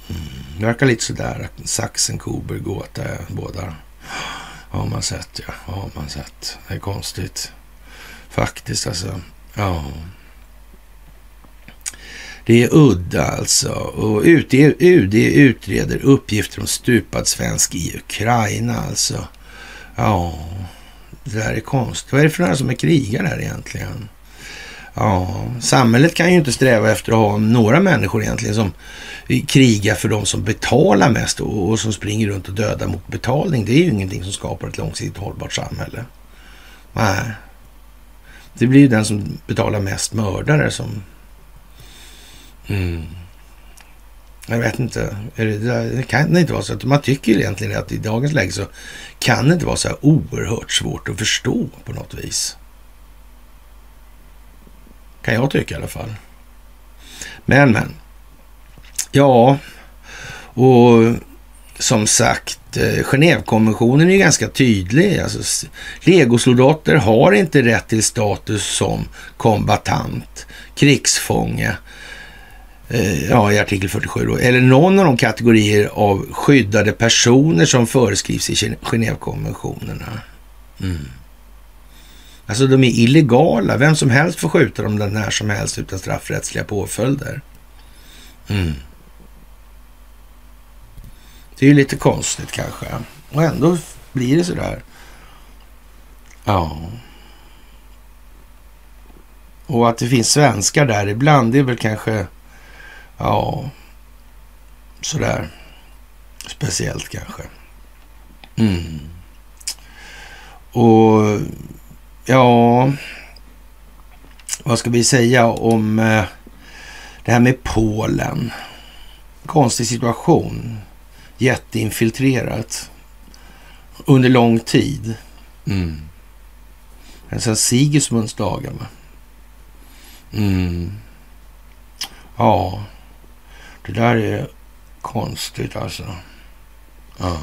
Mm. Det verkar lite sådär. Saxen, Kober, Gåta, båda. Har man sett, ja. Har man sett. Det är konstigt. Faktiskt alltså. Ja. Det är udda alltså. Och UD, UD utreder uppgifter om stupad svensk i Ukraina alltså. Ja, det där är konstigt. Vad är det för några som är krigare här egentligen? Ja, samhället kan ju inte sträva efter att ha några människor egentligen som krigar för de som betalar mest och, och som springer runt och dödar mot betalning. Det är ju ingenting som skapar ett långsiktigt hållbart samhälle. Nej. Det blir ju den som betalar mest mördare som Mm. Jag vet inte. Det kan det inte vara så att man tycker egentligen att i dagens läge så kan det inte vara så här oerhört svårt att förstå på något vis. Kan jag tycka i alla fall. Men, men. Ja, och som sagt, eh, Genèvekonventionen är ganska tydlig. Alltså, legosoldater har inte rätt till status som kombatant, krigsfånge eh, ja, i artikel 47 då, eller någon av de kategorier av skyddade personer som föreskrivs i Genèvekonventionerna. Mm. Alltså de är illegala. Vem som helst får skjuta dem när som helst utan straffrättsliga påföljder. Mm. Det är ju lite konstigt kanske. Och ändå blir det sådär. Ja. Och att det finns svenskar där ibland, det är väl kanske Ja, sådär speciellt kanske. Mm. Och ja, vad ska vi säga om eh, det här med Polen? Konstig situation. Jätteinfiltrerat under lång tid. Mm. Sen Sigismunds dagar. Mm. Ja. Det där är konstigt alltså. Ja.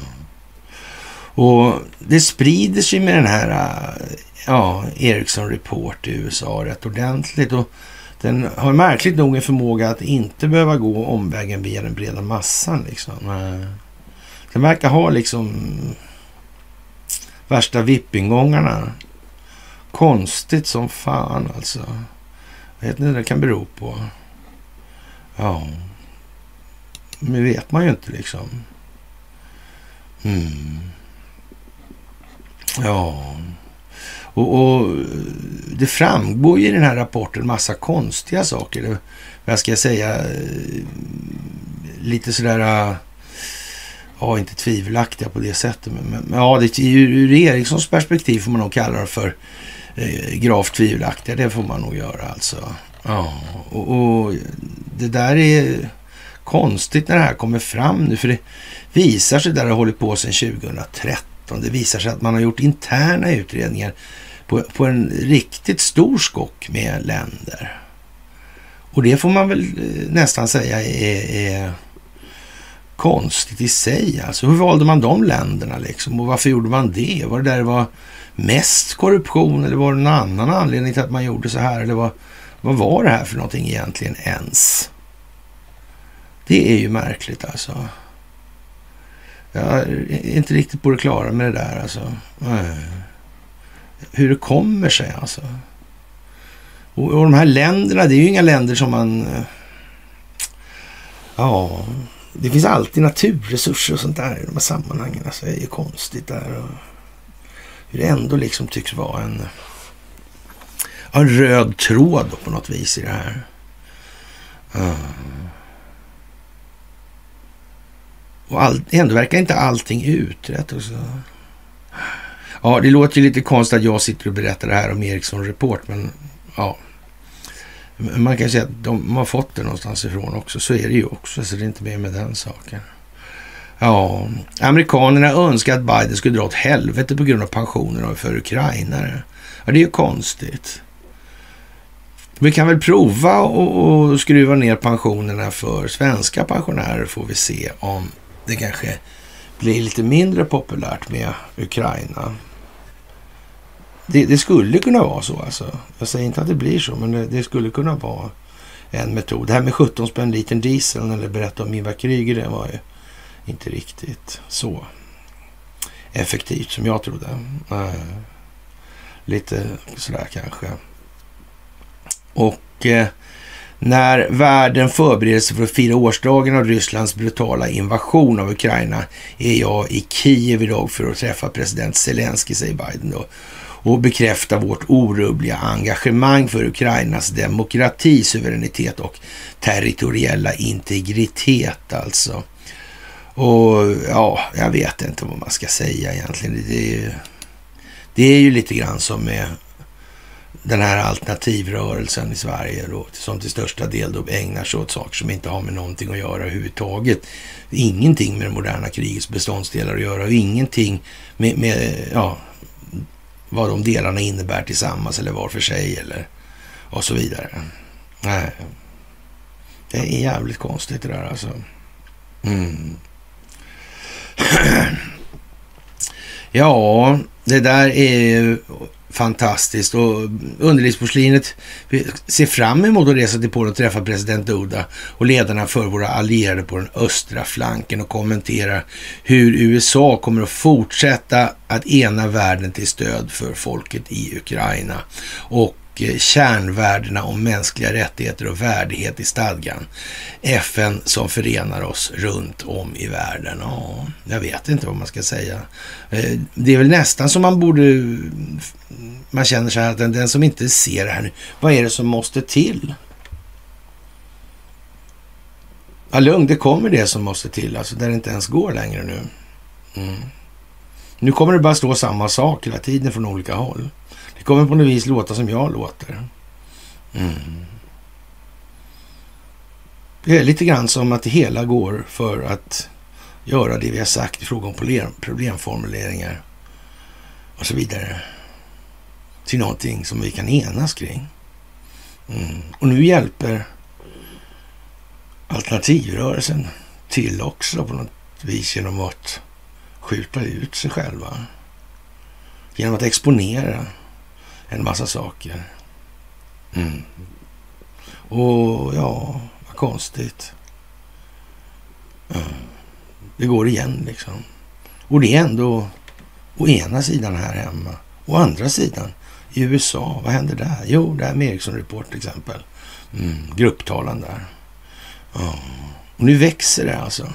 Och det sprider sig med den här ja, Ericsson Report i USA rätt ordentligt. Och den har märkligt nog en förmåga att inte behöva gå omvägen via den breda massan. Liksom. Den verkar ha liksom värsta vippingångarna. Konstigt som fan alltså. Jag vet inte vad det kan bero på. Ja. Men vet man ju inte liksom. Mm. Ja. Och, och, det framgår ju i den här rapporten massa konstiga saker. Vad ska jag säga? Lite sådär äh, ja, inte tvivelaktiga på det sättet. Men, men ja, det, ur Erikssons perspektiv får man nog kalla det för eh, gravt tvivelaktiga. Det får man nog göra alltså. Ja, och, och, det där är konstigt när det här kommer fram nu. För det visar sig, där det har hållit på sedan 2013. Det visar sig att man har gjort interna utredningar på, på en riktigt stor skock med länder. Och det får man väl eh, nästan säga är, är konstigt i sig. Alltså, hur valde man de länderna liksom? Och varför gjorde man det? Var det där det var mest korruption eller var det någon annan anledning till att man gjorde så här? Eller vad, vad var det här för någonting egentligen ens? Det är ju märkligt alltså. Jag är inte riktigt på det klara med det där alltså. Eh. Hur det kommer sig alltså. Och, och de här länderna, det är ju inga länder som man... Eh, ja, det finns alltid naturresurser och sånt där i de här sammanhangen. Alltså, det är ju konstigt där. Och hur det ändå liksom tycks vara en, en röd tråd på något vis i det här. Uh. Och all, ändå verkar inte allting utrett. Och så. Ja, det låter ju lite konstigt att jag sitter och berättar det här om Ericsson Report, men ja. Man kan säga att de har fått det någonstans ifrån också. Så är det ju också, så det är inte mer med den saken. Ja, amerikanerna önskar att Biden skulle dra åt helvete på grund av pensionerna för ukrainare. Ja, det är ju konstigt. Vi kan väl prova och skruva ner pensionerna för svenska pensionärer får vi se om det kanske blir lite mindre populärt med Ukraina. Det, det, skulle kunna vara så alltså. Jag säger inte att det blir så, men det, det skulle kunna vara en metod. Det här med 17 spänn litern diesel eller berätta om Ivar Kryger, det var ju inte riktigt så effektivt som jag trodde. Äh, lite sådär kanske. Och eh, när världen förbereder sig för att fira årsdagen av Rysslands brutala invasion av Ukraina är jag i Kiev idag för att träffa president Zelensky, säger Biden då och bekräfta vårt orubbliga engagemang för Ukrainas demokrati, suveränitet och territoriella integritet alltså. Och ja, jag vet inte vad man ska säga egentligen. Det är ju, det är ju lite grann som med den här alternativrörelsen i Sverige då, som till största del då ägnar sig åt saker som inte har med någonting att göra överhuvudtaget. Ingenting med det moderna krigets beståndsdelar att göra och ingenting med, med ja, vad de delarna innebär tillsammans eller var för sig eller och så vidare. Nej, det är jävligt konstigt det där alltså. Mm. ja, det där är ju fantastiskt. Och underlivsporslinet ser fram emot att resa till Polen och träffa president Duda och ledarna för våra allierade på den östra flanken och kommentera hur USA kommer att fortsätta att ena världen till stöd för folket i Ukraina. Och Eh, kärnvärdena om mänskliga rättigheter och värdighet i stadgan. FN som förenar oss runt om i världen. Ja, jag vet inte vad man ska säga. Eh, det är väl nästan som man borde... Man känner så här att den, den som inte ser det här nu, vad är det som måste till? Ja, lugn, det kommer det som måste till, alltså där det inte ens går längre nu. Mm. Nu kommer det bara stå samma sak hela tiden från olika håll. Det kommer på något vis låta som jag låter. Mm. Det är lite grann som att det hela går för att göra det vi har sagt i fråga om problemformuleringar och så vidare till någonting som vi kan enas kring. Mm. Och nu hjälper alternativrörelsen till också på något vis genom att skjuta ut sig själva. Genom att exponera en massa saker. Mm. Och ja, vad konstigt. Mm. Det går igen liksom. Och det är ändå å ena sidan här hemma. Å andra sidan i USA, vad händer där? Jo, det här med Ericsson Report till exempel. Mm. Grupptalan där. Ja. Och nu växer det alltså.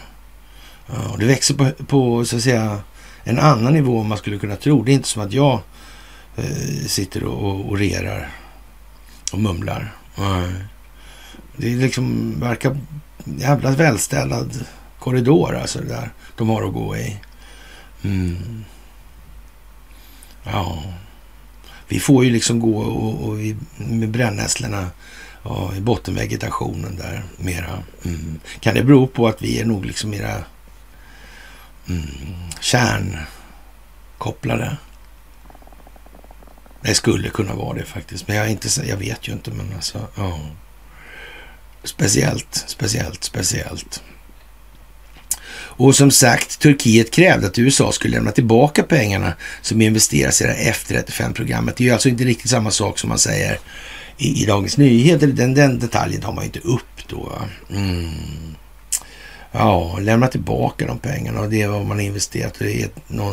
Ja, det växer på, på så att säga en annan nivå än man skulle kunna tro. Det är inte som att jag Eh, sitter och orerar och mumlar. Mm. Det liksom verkar jävla välställad korridor alltså det där de har att gå i. Mm. Ja, vi får ju liksom gå och, och vi, med brännässlorna ja, i bottenvegetationen där mera. Mm. Kan det bero på att vi är nog liksom mera mm, kärnkopplade? Det skulle kunna vara det faktiskt, men jag, inte, jag vet ju inte. Men alltså, ja. Speciellt, speciellt, speciellt. Och som sagt, Turkiet krävde att USA skulle lämna tillbaka pengarna som investeras i det här F35-programmet. Det är ju alltså inte riktigt samma sak som man säger i, i Dagens Nyheter. Den, den detaljen tar man ju inte upp då. Mm. Ja, lämna tillbaka de pengarna och det är vad man investerat. Det är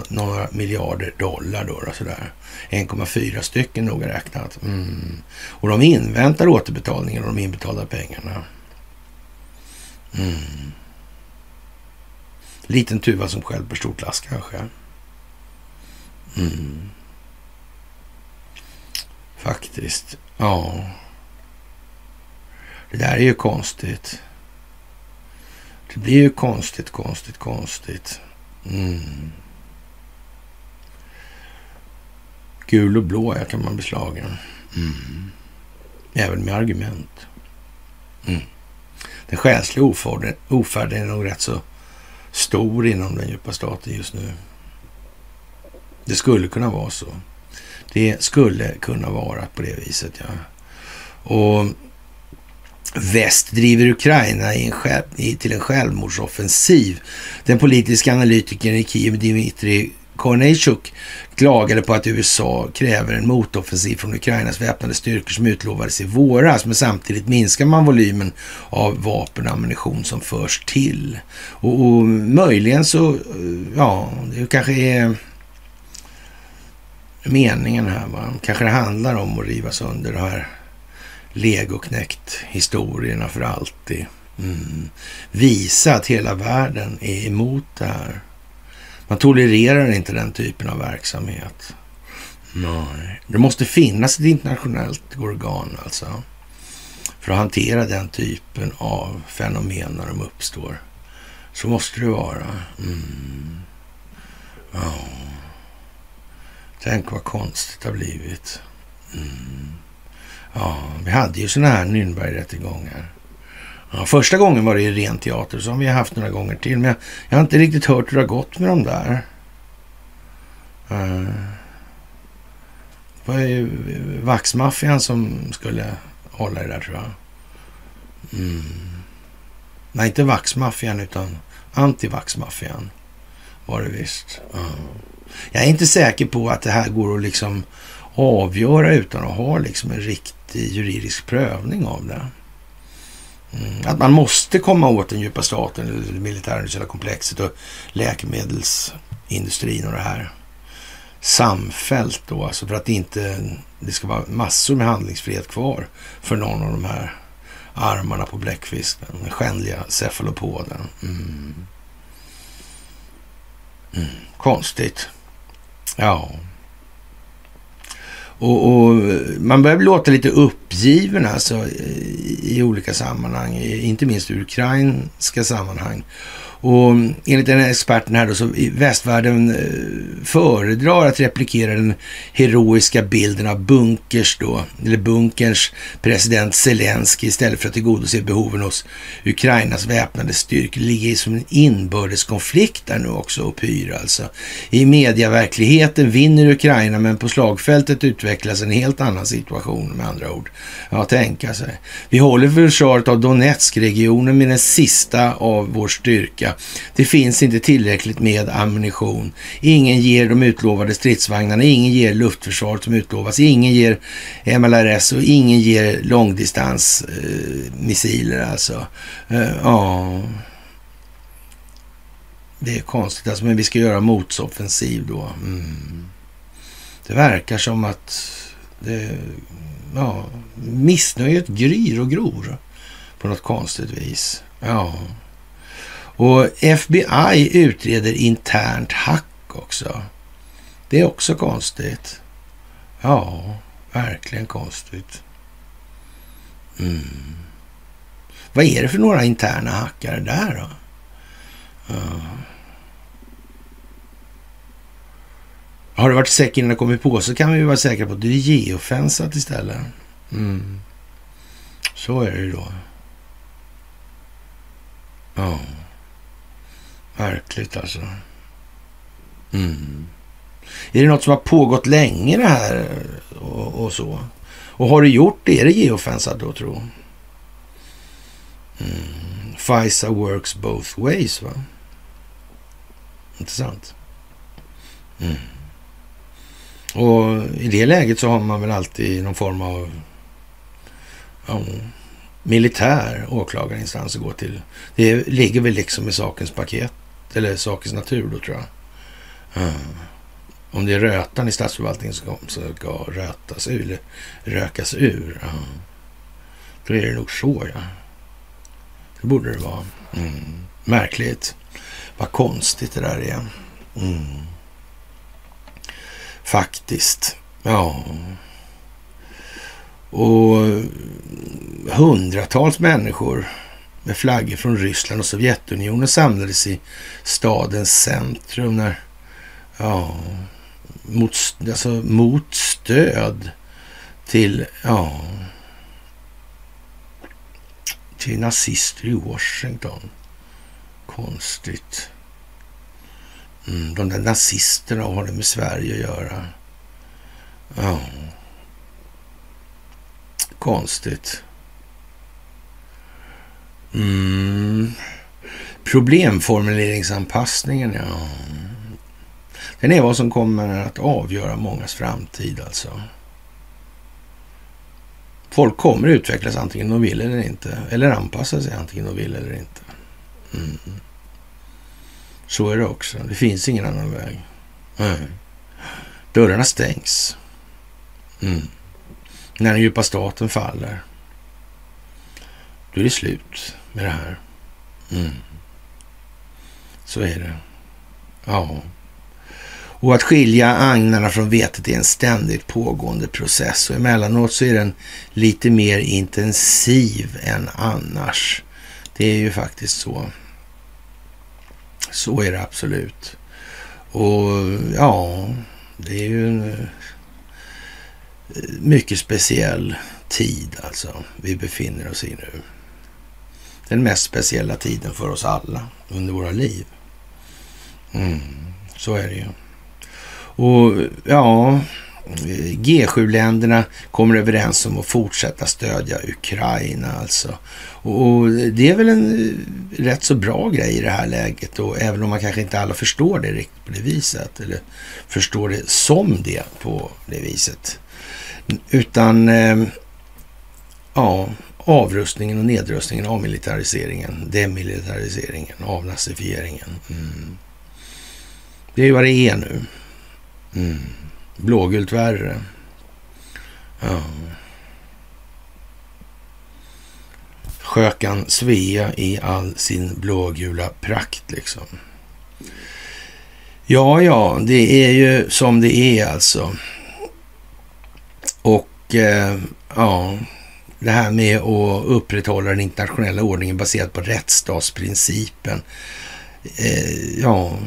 några, miljarder dollar då. då sådär. 1,4 stycken noga räknat. Mm. Och de inväntar återbetalningen av de inbetalda pengarna. Mm. Liten tuva som stjälper stort lass kanske. Mm. Faktiskt. Ja. Det där är ju konstigt. Det blir ju konstigt, konstigt, konstigt. Mm. Gul och blå här kan man beslaga. Mm. Även med argument. Mm. Den själsliga ofärden är nog rätt så stor inom den djupa staten just nu. Det skulle kunna vara så. Det skulle kunna vara på det viset, ja. Och väst driver Ukraina i en själv, till en självmordsoffensiv. Den politiska analytikern i Kiev, Dmitrij Kornejchuk klagade på att USA kräver en motoffensiv från Ukrainas väpnade styrkor som utlovades i våras, men samtidigt minskar man volymen av vapen och ammunition som förs till. Och, och möjligen så, eh, ja, det kanske är meningen här. Va? Kanske det handlar om att riva sönder det här legoknäckt-historierna för alltid. Mm. Visa att hela världen är emot det här. Man tolererar inte den typen av verksamhet. Nej. Det måste finnas ett internationellt organ alltså. För att hantera den typen av fenomen när de uppstår. Så måste det vara. Mm. Ja. Tänk vad konstigt det har blivit. Mm. Ja, vi hade ju sådana här Nürnbergrättegångar. Ja, första gången var det ju ren teater, så har vi haft några gånger till. Men jag, jag har inte riktigt hört hur det har gått med de där. Uh, det var ju vaxmaffian som skulle hålla det där tror jag. Mm. Nej, inte vaxmaffian utan antivaxmaffian var det visst. Uh. Jag är inte säker på att det här går att liksom avgöra utan att ha liksom en riktig juridisk prövning av det. Mm. Att man måste komma åt den djupa staten, det militärindustriella komplexet och läkemedelsindustrin och det här samfällt då, alltså för att det inte det ska vara massor med handlingsfrihet kvar för någon av de här armarna på bläckfisken, den skändliga cefalopoden. Mm. Mm. Konstigt. Ja. Och, och, man börjar låta lite uppgiven alltså i, i olika sammanhang, inte minst i ukrainska sammanhang. Och enligt den här experten här då, så västvärlden eh, föredrar att replikera den heroiska bilden av Bunkers då, eller Bunkerns president Zelensky istället för att tillgodose behoven hos Ukrainas väpnade styrkor. Det ligger som en inbördeskonflikt där nu också och pyr alltså. I mediaverkligheten vinner Ukraina, men på slagfältet utvecklas en helt annan situation med andra ord. Ja, tänka sig. Vi håller försvaret av Donetsk-regionen med den sista av vår styrka tillbaka. Det finns inte tillräckligt med ammunition. Ingen ger de utlovade stridsvagnarna, ingen ger luftförsvaret som utlovas, ingen ger MLRS och ingen ger långdistansmissiler eh, alltså. Eh, ja, det är konstigt alltså, men vi ska göra motsoffensiv då. Mm. Det verkar som att det, ja, missnöjet gryr och gror på något konstigt vis. Ja. Och FBI utreder internt hack också. Det är också konstigt. Ja, verkligen konstigt. Mm. Vad är det för några interna hackare där då? Ja. Har det varit säker innan det kommit på så kan vi vara säkra på att det är geofensat istället. Mm. Så är det då. Ja. Verkligt alltså. Mm. Är det något som har pågått länge det här och, och så? Och har det gjort det, är det geofensat då tro? Mm. FISA works both ways va? Intressant. Mm. Och i det läget så har man väl alltid någon form av ja, militär åklagarinstans att gå till. Det ligger väl liksom i sakens paket, eller sakens natur då tror jag. Mm. Om det är rötan i statsförvaltningen som ska rötas ur, eller rökas ur, Mm. då är det nog så ja. Det borde det vara. Mm. Märkligt. Vad konstigt det där är. Mm. Faktiskt. Ja. Och eh, hundratals människor med flaggor från Ryssland och Sovjetunionen samlades i stadens centrum när, ja, mot, alltså mot stöd till, ja, till nazister i Washington. Konstigt. Mm, de där nazisterna har det med Sverige att göra. Ja. Konstigt. Mm. Problemformuleringsanpassningen, ja. Den är vad som kommer att avgöra mångas framtid alltså. Folk kommer utvecklas antingen de vill eller inte. Eller anpassa sig antingen de vill eller inte. Mm. Så är det också. Det finns ingen annan väg. Mm. Dörrarna stängs. Mm. När den djupa staten faller. Då är det slut med det här. Mm. Så är det. Ja. Och att skilja agnarna från vetet är en ständigt pågående process och emellanåt så är den lite mer intensiv än annars. Det är ju faktiskt så. Så är det absolut. Och ja, det är ju en eh, mycket speciell tid alltså vi befinner oss i nu. Den mest speciella tiden för oss alla under våra liv. Mm, så är det ju. Och ja, G7-länderna kommer överens om att fortsätta stödja Ukraina alltså. Och det är väl en eh, rätt så bra grej i det här läget och även om man kanske inte alla förstår det riktigt på det viset eller förstår det som det på det viset. Utan eh, ja, avrustningen och nedrustningen, avmilitariseringen, demilitariseringen, avnazifieringen. Mm. Det är ju vad det är nu. Mm. Blågult värre. Ja. Sjökan Svea i all sin blågula prakt liksom. Ja, ja, det är ju som det är alltså. Och eh, ja, det här med att upprätthålla den internationella ordningen baserat på rättsstatsprincipen. Eh, ja,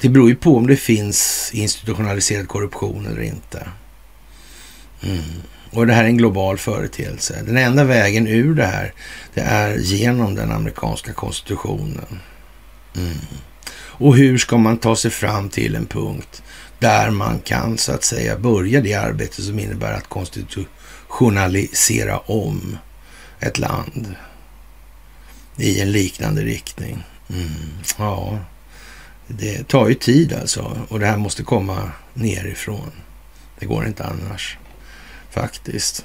det beror ju på om det finns institutionaliserad korruption eller inte. Mm. Och det här är en global företeelse. Den enda vägen ur det här, det är genom den amerikanska konstitutionen. Mm. Och hur ska man ta sig fram till en punkt där man kan så att säga börja det arbete som innebär att konstitutionen journalisera om ett land i en liknande riktning. Mm. Ja, det tar ju tid alltså och det här måste komma nerifrån. Det går inte annars faktiskt.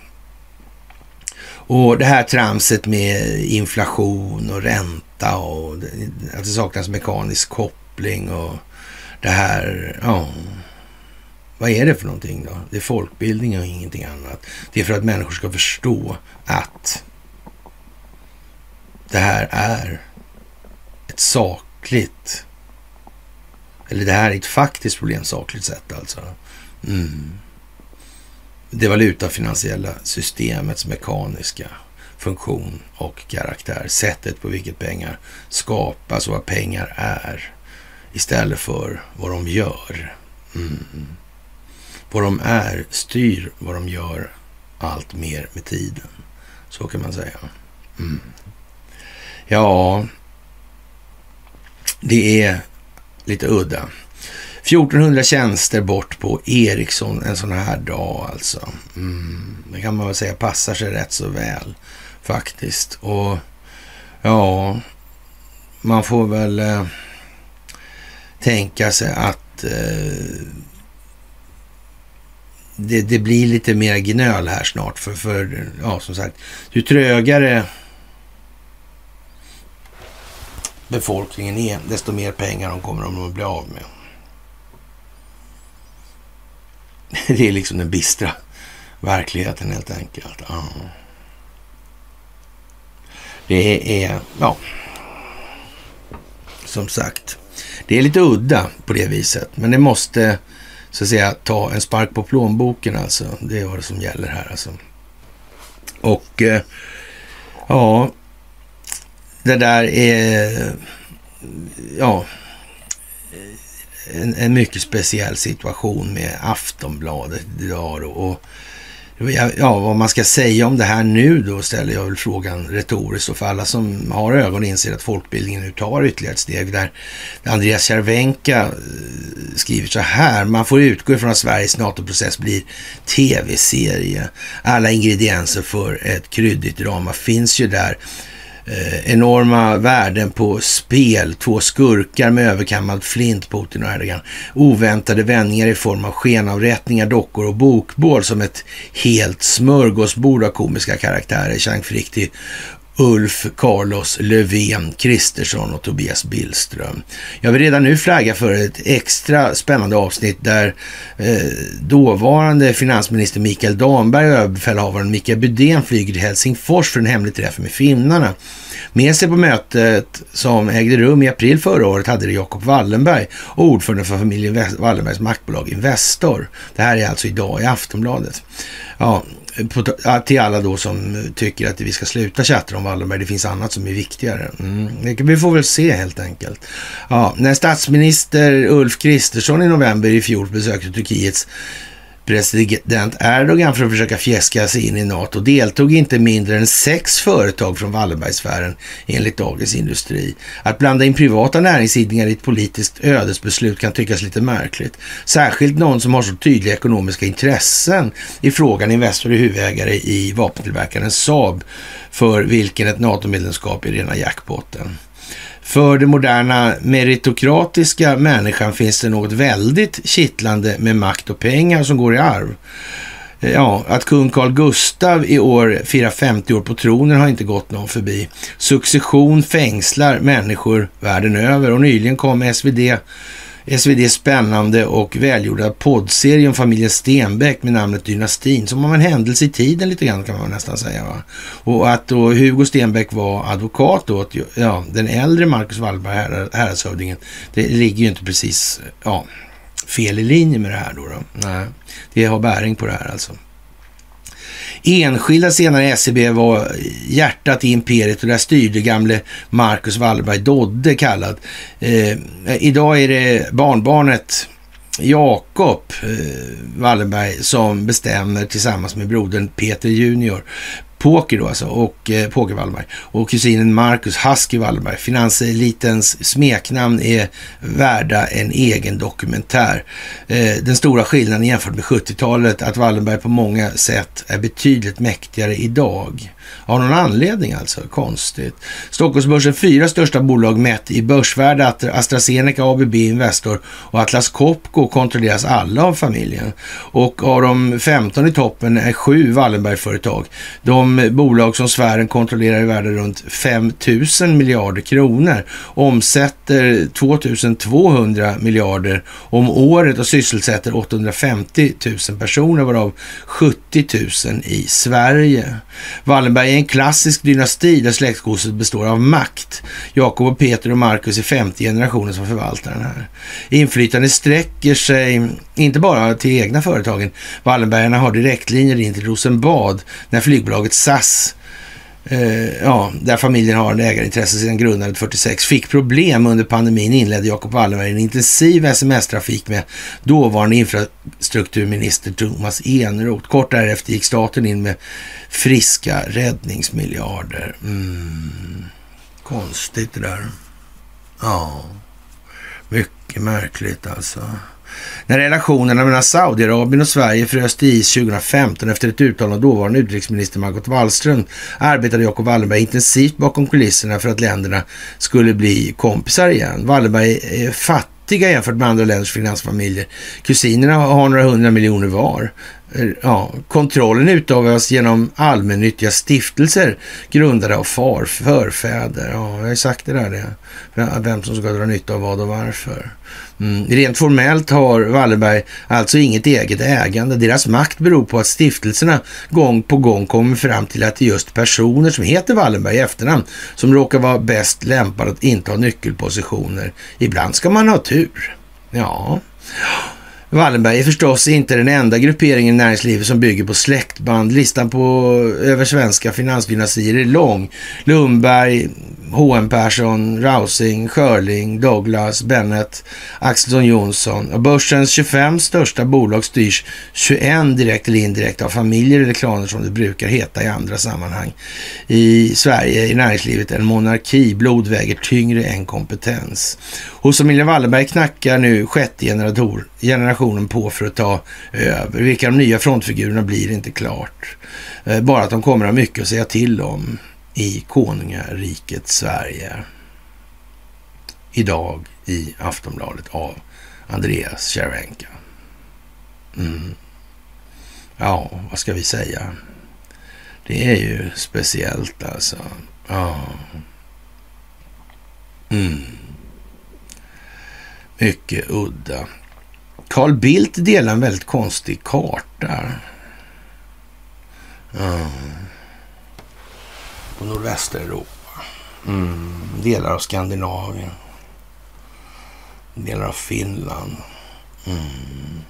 Och det här tramset med inflation och ränta och att det saknas mekanisk koppling och det här, ja. Vad är det för någonting då? Det är folkbildning och ingenting annat. Det är för att människor ska förstå att det här är ett sakligt, eller det här är ett faktiskt problem sakligt sett alltså. Mm. Det valutafinansiella systemets mekaniska funktion och karaktär. Sättet på vilket pengar skapas och vad pengar är istället för vad de gör. Mm. Vad de är styr vad de gör allt mer med tiden. Så kan man säga. Mm. Ja, det är lite udda. 1400 tjänster bort på Ericsson en sån här dag alltså. Mm, det kan man väl säga passar sig rätt så väl faktiskt. Och ja, man får väl eh, tänka sig att eh, det, det, blir lite mer gnöl här snart. För, för ja, som sagt, ju trögare befolkningen är, desto mer pengar de kommer de att bli av med. Det är liksom den bistra verkligheten helt enkelt. Ja. Det är, ja, som sagt, det är lite udda på det viset. Men det måste, så att säga, ta en spark på plånboken alltså. Det är vad det som gäller här alltså. Och eh, ja, det där är, ja, en, en mycket speciell situation med Aftonbladet idag. Och, Ja, vad man ska säga om det här nu då ställer jag väl frågan retoriskt och för alla som har ögon inser att folkbildningen nu tar ytterligare ett steg där Andreas Cervenka eh, skriver så här. Man får utgå ifrån att Sveriges NATO-process blir tv-serie. Alla ingredienser för ett kryddigt drama finns ju där eh, enorma värden på spel, två skurkar med överkammad flint, Putin och Erdogan, oväntade vändningar i form av skenavrättningar, dockor och bokbål som ett helt smörgåsbord av komiska karaktärer. Chang Frikti Ulf, Carlos, Löfven, Kristersson och Tobias Billström. Jag vill redan nu flagga för ett extra spännande avsnitt där eh, dåvarande finansminister Mikael Damberg och överbefälhavaren Mikael Bydén flyger till Helsingfors för en hemlig träff med finnarna. Med sig på mötet som ägde rum i april förra året hade det Jakob Wallenberg och ordförande för familjen Wallenbergs maktbolag Investor. Det här är alltså idag i Aftonbladet. Ja, till alla då som tycker att vi ska sluta chatta om Wallenberg. Det finns annat som är viktigare. Mm. Vi får väl se helt enkelt. Ja, när statsminister Ulf Kristersson i november i fjol besökte Turkiets president Erdogan för att försöka fjäska sig in i NATO deltog inte mindre än sex företag från Wallenbergsfären enligt Dagens Industri. Att blanda in privata näringsidningar i ett politiskt ödesbeslut kan tyckas lite märkligt. Särskilt någon som har så tydliga ekonomiska intressen i frågan. Investor och huvudägare i vapentillverkaren Saab för vilken ett NATO-medlemskap är rena jackpotten. För den moderna meritokratiska människan finns det något väldigt kittlande med makt och pengar som går i arv. Eh, ja, att kung Carl Gustav i år firar 50 år på tronen har inte gått någon förbi. Succession fängslar människor världen över och nyligen kom SvD SVDs spännande och välgjorda poddserie om familjen Stenbeck med namnet Dynastin, som om en händelse i tiden lite grann kan man nästan säga. Va? Och att då Hugo Stenbeck var advokat åt ja, den äldre Marcus Wallberg, häradshövdingen, det ligger ju inte precis ja, fel i linje med det här då. då. Nej, det har bäring på det här alltså. Enskilda senare SEB var hjärtat i imperiet och där styrde gamle Marcus Wallenberg, Dodde kallad. Eh, idag är det barnbarnet Jakob eh, Wallenberg som bestämmer tillsammans med brodern Peter Junior Poker då alltså, och eh, Poker Wallenberg. Och kusinen Marcus Husky Wallenberg. Finanselitens smeknamn är värda en egen dokumentär. Eh, den stora skillnaden jämfört med 70-talet att Wallenberg på många sätt är betydligt mäktigare idag. Av någon anledning alltså. Konstigt. Stockholmsbörsen fyra största bolag mätt i börsvärde AstraZeneca, ABB, Investor och Atlas Copco kontrolleras alla av familjen. Och av de 15 i toppen är sju Wallenbergföretag. De bolag som sfären kontrollerar i världen runt 5 000 miljarder kronor, omsätter 2 200 miljarder om året och sysselsätter 850 000 personer, varav 70 000 i Sverige. Wallenberg är en klassisk dynasti där släktgodset består av makt. Jakob och Peter och Markus är femte generationen som förvaltar den här. Inflytandet sträcker sig inte bara till egna företagen. Wallenbergarna har direktlinjer in till Rosenbad när flygbolaget SAS eh, ja, där familjen har en ägarintresse sedan grundandet 46, fick problem under pandemin inledde Jacob Wallenberg en intensiv sms-trafik med dåvarande infrastrukturminister Thomas Eneroth. Kort därefter gick staten in med friska räddningsmiljarder. Mm. Konstigt det där. Ja, mycket märkligt alltså. När relationerna mellan Saudiarabien och Sverige frös till is 2015 efter ett uttalande av dåvarande utrikesminister Margot Wallström arbetade Jacob Wallenberg intensivt bakom kulisserna för att länderna skulle bli kompisar igen. Wallenberg är fattiga jämfört med andra länders finansfamiljer. Kusinerna har några hundra miljoner var. Eh, ja, kontrollen utövas genom allmännyttiga stiftelser grundade av far, förfäder. Ja, jag har sagt det där, det. vem som ska dra nytta av vad och varför. Mm. Rent formellt har Wallenberg alltså inget eget ägande. Deras makt beror på att stiftelserna gång på gång kommer fram till att det är just personer som heter Wallenberg i efternamn som råkar vara bäst lämpade att inta nyckelpositioner. Ibland ska man ha tur. Ja. Wallenberg är förstås inte den enda grupperingen i näringslivet som bygger på släktband. Listan på över svenska finansdynastier är lång. Lundberg, H.M. Persson, Rausing, Schörling, Douglas, Bennett, Axelsson Johnson. Börsens 25 största bolag styrs 21 direkt eller indirekt av familjer eller klaner som det brukar heta i andra sammanhang. I Sverige i näringslivet en monarki. Blod väger tyngre än kompetens. Hos familjen Wallenberg knackar nu sjätte generationen på för att ta över. Vilka de nya frontfigurerna blir inte klart. Eh, bara att de kommer att ha mycket att säga till om i konungariket Sverige. Idag i Aftonbladet av Andreas Cervenka. Mm. Ja, vad ska vi säga? Det är ju speciellt alltså. Ja. Mm. Mycket udda. Carl Bildt delar en väldigt konstig karta. Ja på nordvästeuropa. Mm. Delar av Skandinavien. Delar av Finland. Mm.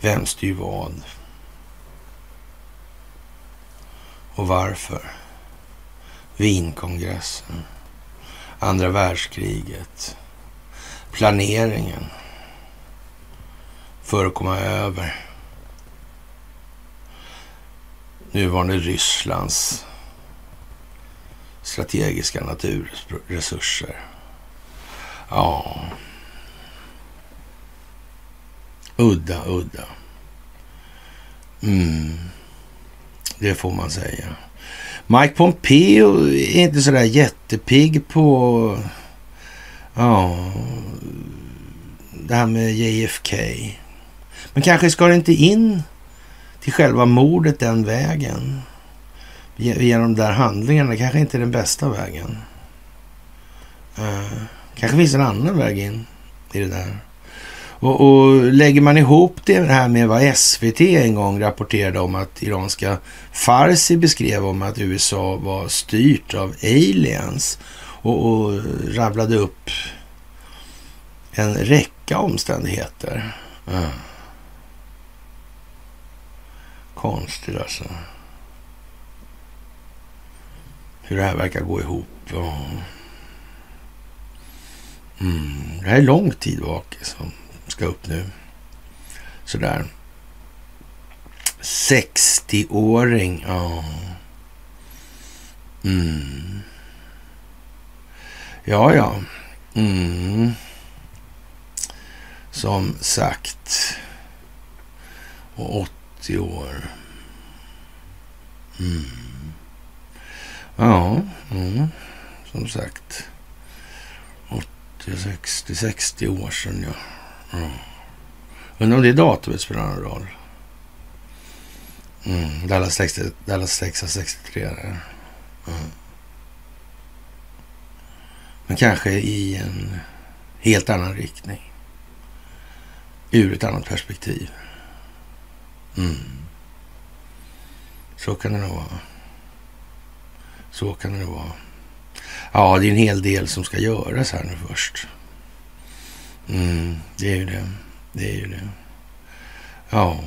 Vem styr vad? Och varför? Wienkongressen. Andra världskriget. Planeringen. För att komma över nuvarande Rysslands strategiska naturresurser. Ja. Udda, udda. Mm. Det får man säga. Mike Pompeo är inte sådär jättepigg på ja, det här med JFK. Men kanske ska det inte in till själva mordet den vägen genom de där handlingarna kanske inte är den bästa vägen. Uh, kanske finns en annan väg in i det där. Och, och, lägger man ihop det här med vad SVT en gång rapporterade om att iranska Farsi beskrev om att USA var styrt av aliens och, och rabblade upp en räcka omständigheter. Uh. Konstigt alltså hur det här verkar gå ihop. Ja. Mm, det här är lång tid bak som ska upp nu. Sådär. 60-åring. Ja. Mm. Ja, ja. Mm. Som sagt. Och 80 år. Mm. Ja, mm, som sagt. 80, 60, 60 år sedan ja. Mm. Undrar om det datumet spelar någon roll. Mm, Dallas, 60, Dallas Texas 63. Där. Mm. Men kanske i en helt annan riktning. Ur ett annat perspektiv. Mm. Så kan det nog vara. Så kan det nog vara. Ja, det är en hel del som ska göras här nu först. Mm, det är ju det. Det är ju det. Ja.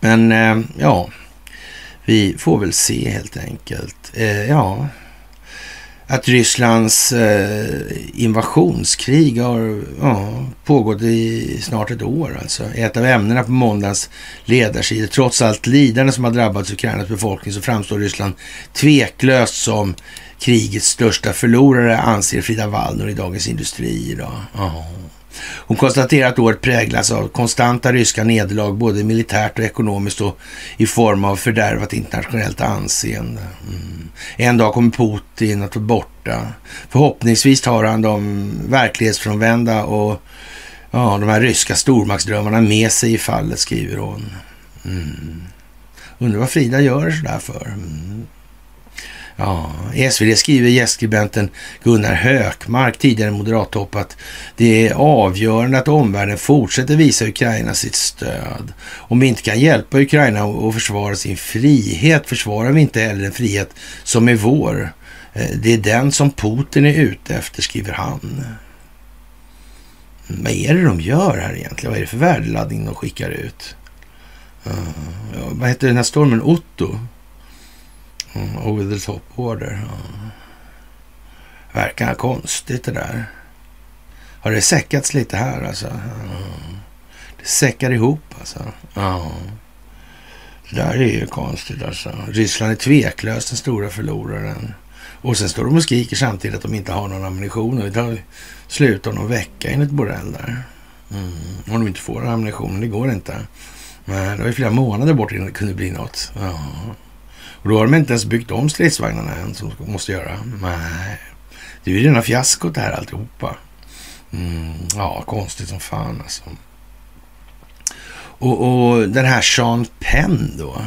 Men eh, ja, vi får väl se helt enkelt. Eh, ja, att Rysslands eh, invasionskrig har ja, pågått i snart ett år. Alltså. Ett av ämnena på måndagens ledarsida. Trots allt lidande som har drabbat Ukrainas befolkning så framstår Ryssland tveklöst som krigets största förlorare, anser Frida Wallner i Dagens Industri idag. Oh. Hon konstaterar att året präglas av konstanta ryska nederlag, både militärt och ekonomiskt och i form av fördärvat internationellt anseende. Mm. En dag kommer Putin att vara borta. Förhoppningsvis tar han de verklighetsfrånvända och ja, de här ryska stormaktsdrömmarna med sig i fallet, skriver hon. Mm. Undrar vad Frida gör sådär för. Mm. Ja, i SvD skriver gästskribenten Gunnar Hökmark, tidigare moderattopp, att det är avgörande att omvärlden fortsätter visa Ukraina sitt stöd. Om vi inte kan hjälpa Ukraina att försvara sin frihet försvarar vi inte heller en frihet som är vår. Eh, det är den som Putin är ute efter, skriver han. Mm, vad är det de gör här egentligen? Vad är det för värdeladdning de skickar ut? Uh, vad heter den här stormen? Otto? Mm, over the top order. Ja. Verkar konstigt det där. Har det säckats lite här alltså? Ja. Det säckar ihop alltså. Ja. Det där är ju konstigt alltså. Ryssland är tveklöst den stora förloraren. Och sen står de och skriker samtidigt att de inte har någon ammunition. Och det tar slut om någon vecka enligt Borrell där. Mm. Om de inte får ammunition, det går inte. Men det var ju flera månader bort innan det kunde bli något. Ja. Och då har de inte ens byggt om stridsvagnarna än som de måste göra. Nej, det är ju rena fiaskot det här alltihopa. Mm, ja, konstigt som fan alltså. Och, och den här Sean Penn då.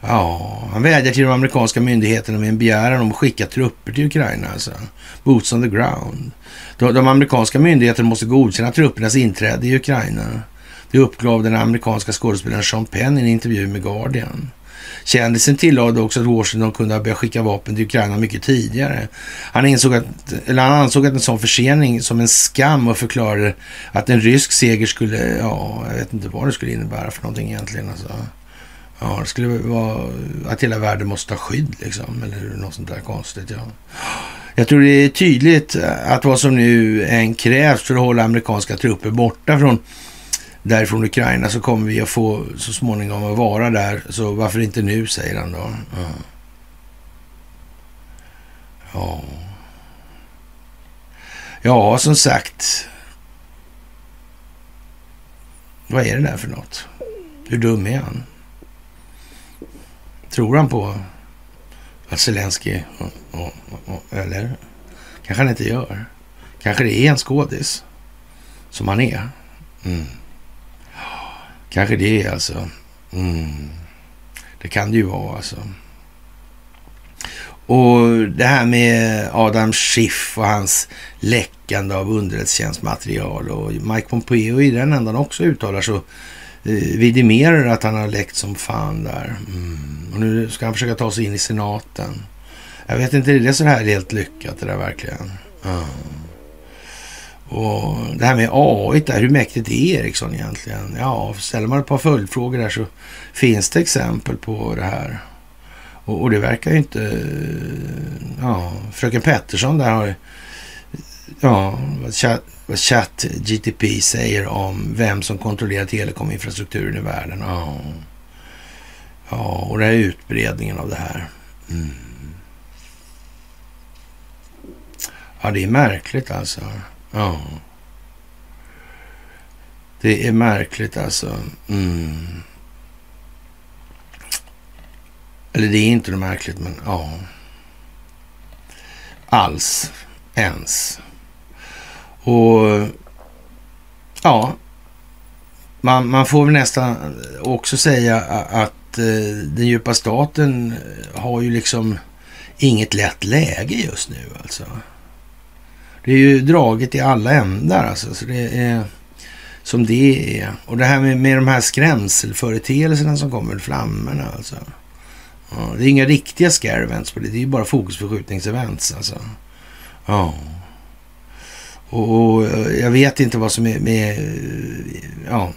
Ja, han vädjar till de amerikanska myndigheterna med en begäran om att skicka trupper till Ukraina. Alltså. Boots on the ground. De, de amerikanska myndigheterna måste godkänna truppernas inträde i Ukraina. Det uppgav den amerikanska skådespelaren Sean Penn i en intervju med Guardian. Kändisen tillade också att Washington kunde ha börjat skicka vapen till Ukraina mycket tidigare. Han, insåg att, eller han ansåg att en sån försening som en skam och förklarade att en rysk seger skulle, ja, jag vet inte vad det skulle innebära för någonting egentligen. Alltså. Ja, det skulle vara att hela världen måste ha skydd liksom, eller något sånt där konstigt. Ja. Jag tror det är tydligt att vad som nu än krävs för att hålla amerikanska trupper borta från därifrån Ukraina så kommer vi att få så småningom att vara där. Så varför inte nu, säger han då. Ja. Ja, ja som sagt. Vad är det där för något? Hur dum är han? Tror han på att Zelensky, eller kanske han inte gör. Kanske det är en skådis som han är. Mm. Kanske det alltså. Mm. Det kan det ju vara alltså. Och det här med Adam Schiff och hans läckande av underrättelsetjänstmaterial och Mike Pompeo i den ändan också uttalar så eh, vidimerar att han har läckt som fan där. Mm. Och nu ska han försöka ta sig in i senaten. Jag vet inte, är det så här helt lyckat det där verkligen? Mm. Och det här med AI, där, hur mäktigt är Ericsson egentligen? Ja, ställer man ett par följdfrågor där så finns det exempel på det här. Och, och det verkar ju inte... Ja, fröken Pettersson där har... Ja, vad chat, vad chat GTP säger om vem som kontrollerar telekominfrastrukturen i världen. Ja, ja och det här utbredningen av det här. Mm. Ja, det är märkligt alltså. Ja. Det är märkligt alltså. Mm. Eller det är inte det märkligt, men ja. Alls. Ens. Och ja, man, man får väl nästan också säga att eh, den djupa staten har ju liksom inget lätt läge just nu alltså. Det är ju draget i alla ändar alltså. Så det är som det är. Och det här med, med de här skrämselföreteelserna som kommer, flammorna alltså. Ja, det är inga riktiga scare events på det. Det är ju bara fokusförskjutningsevents alltså. Ja. Och, eh, jag vet inte vad som är med, eh, ja,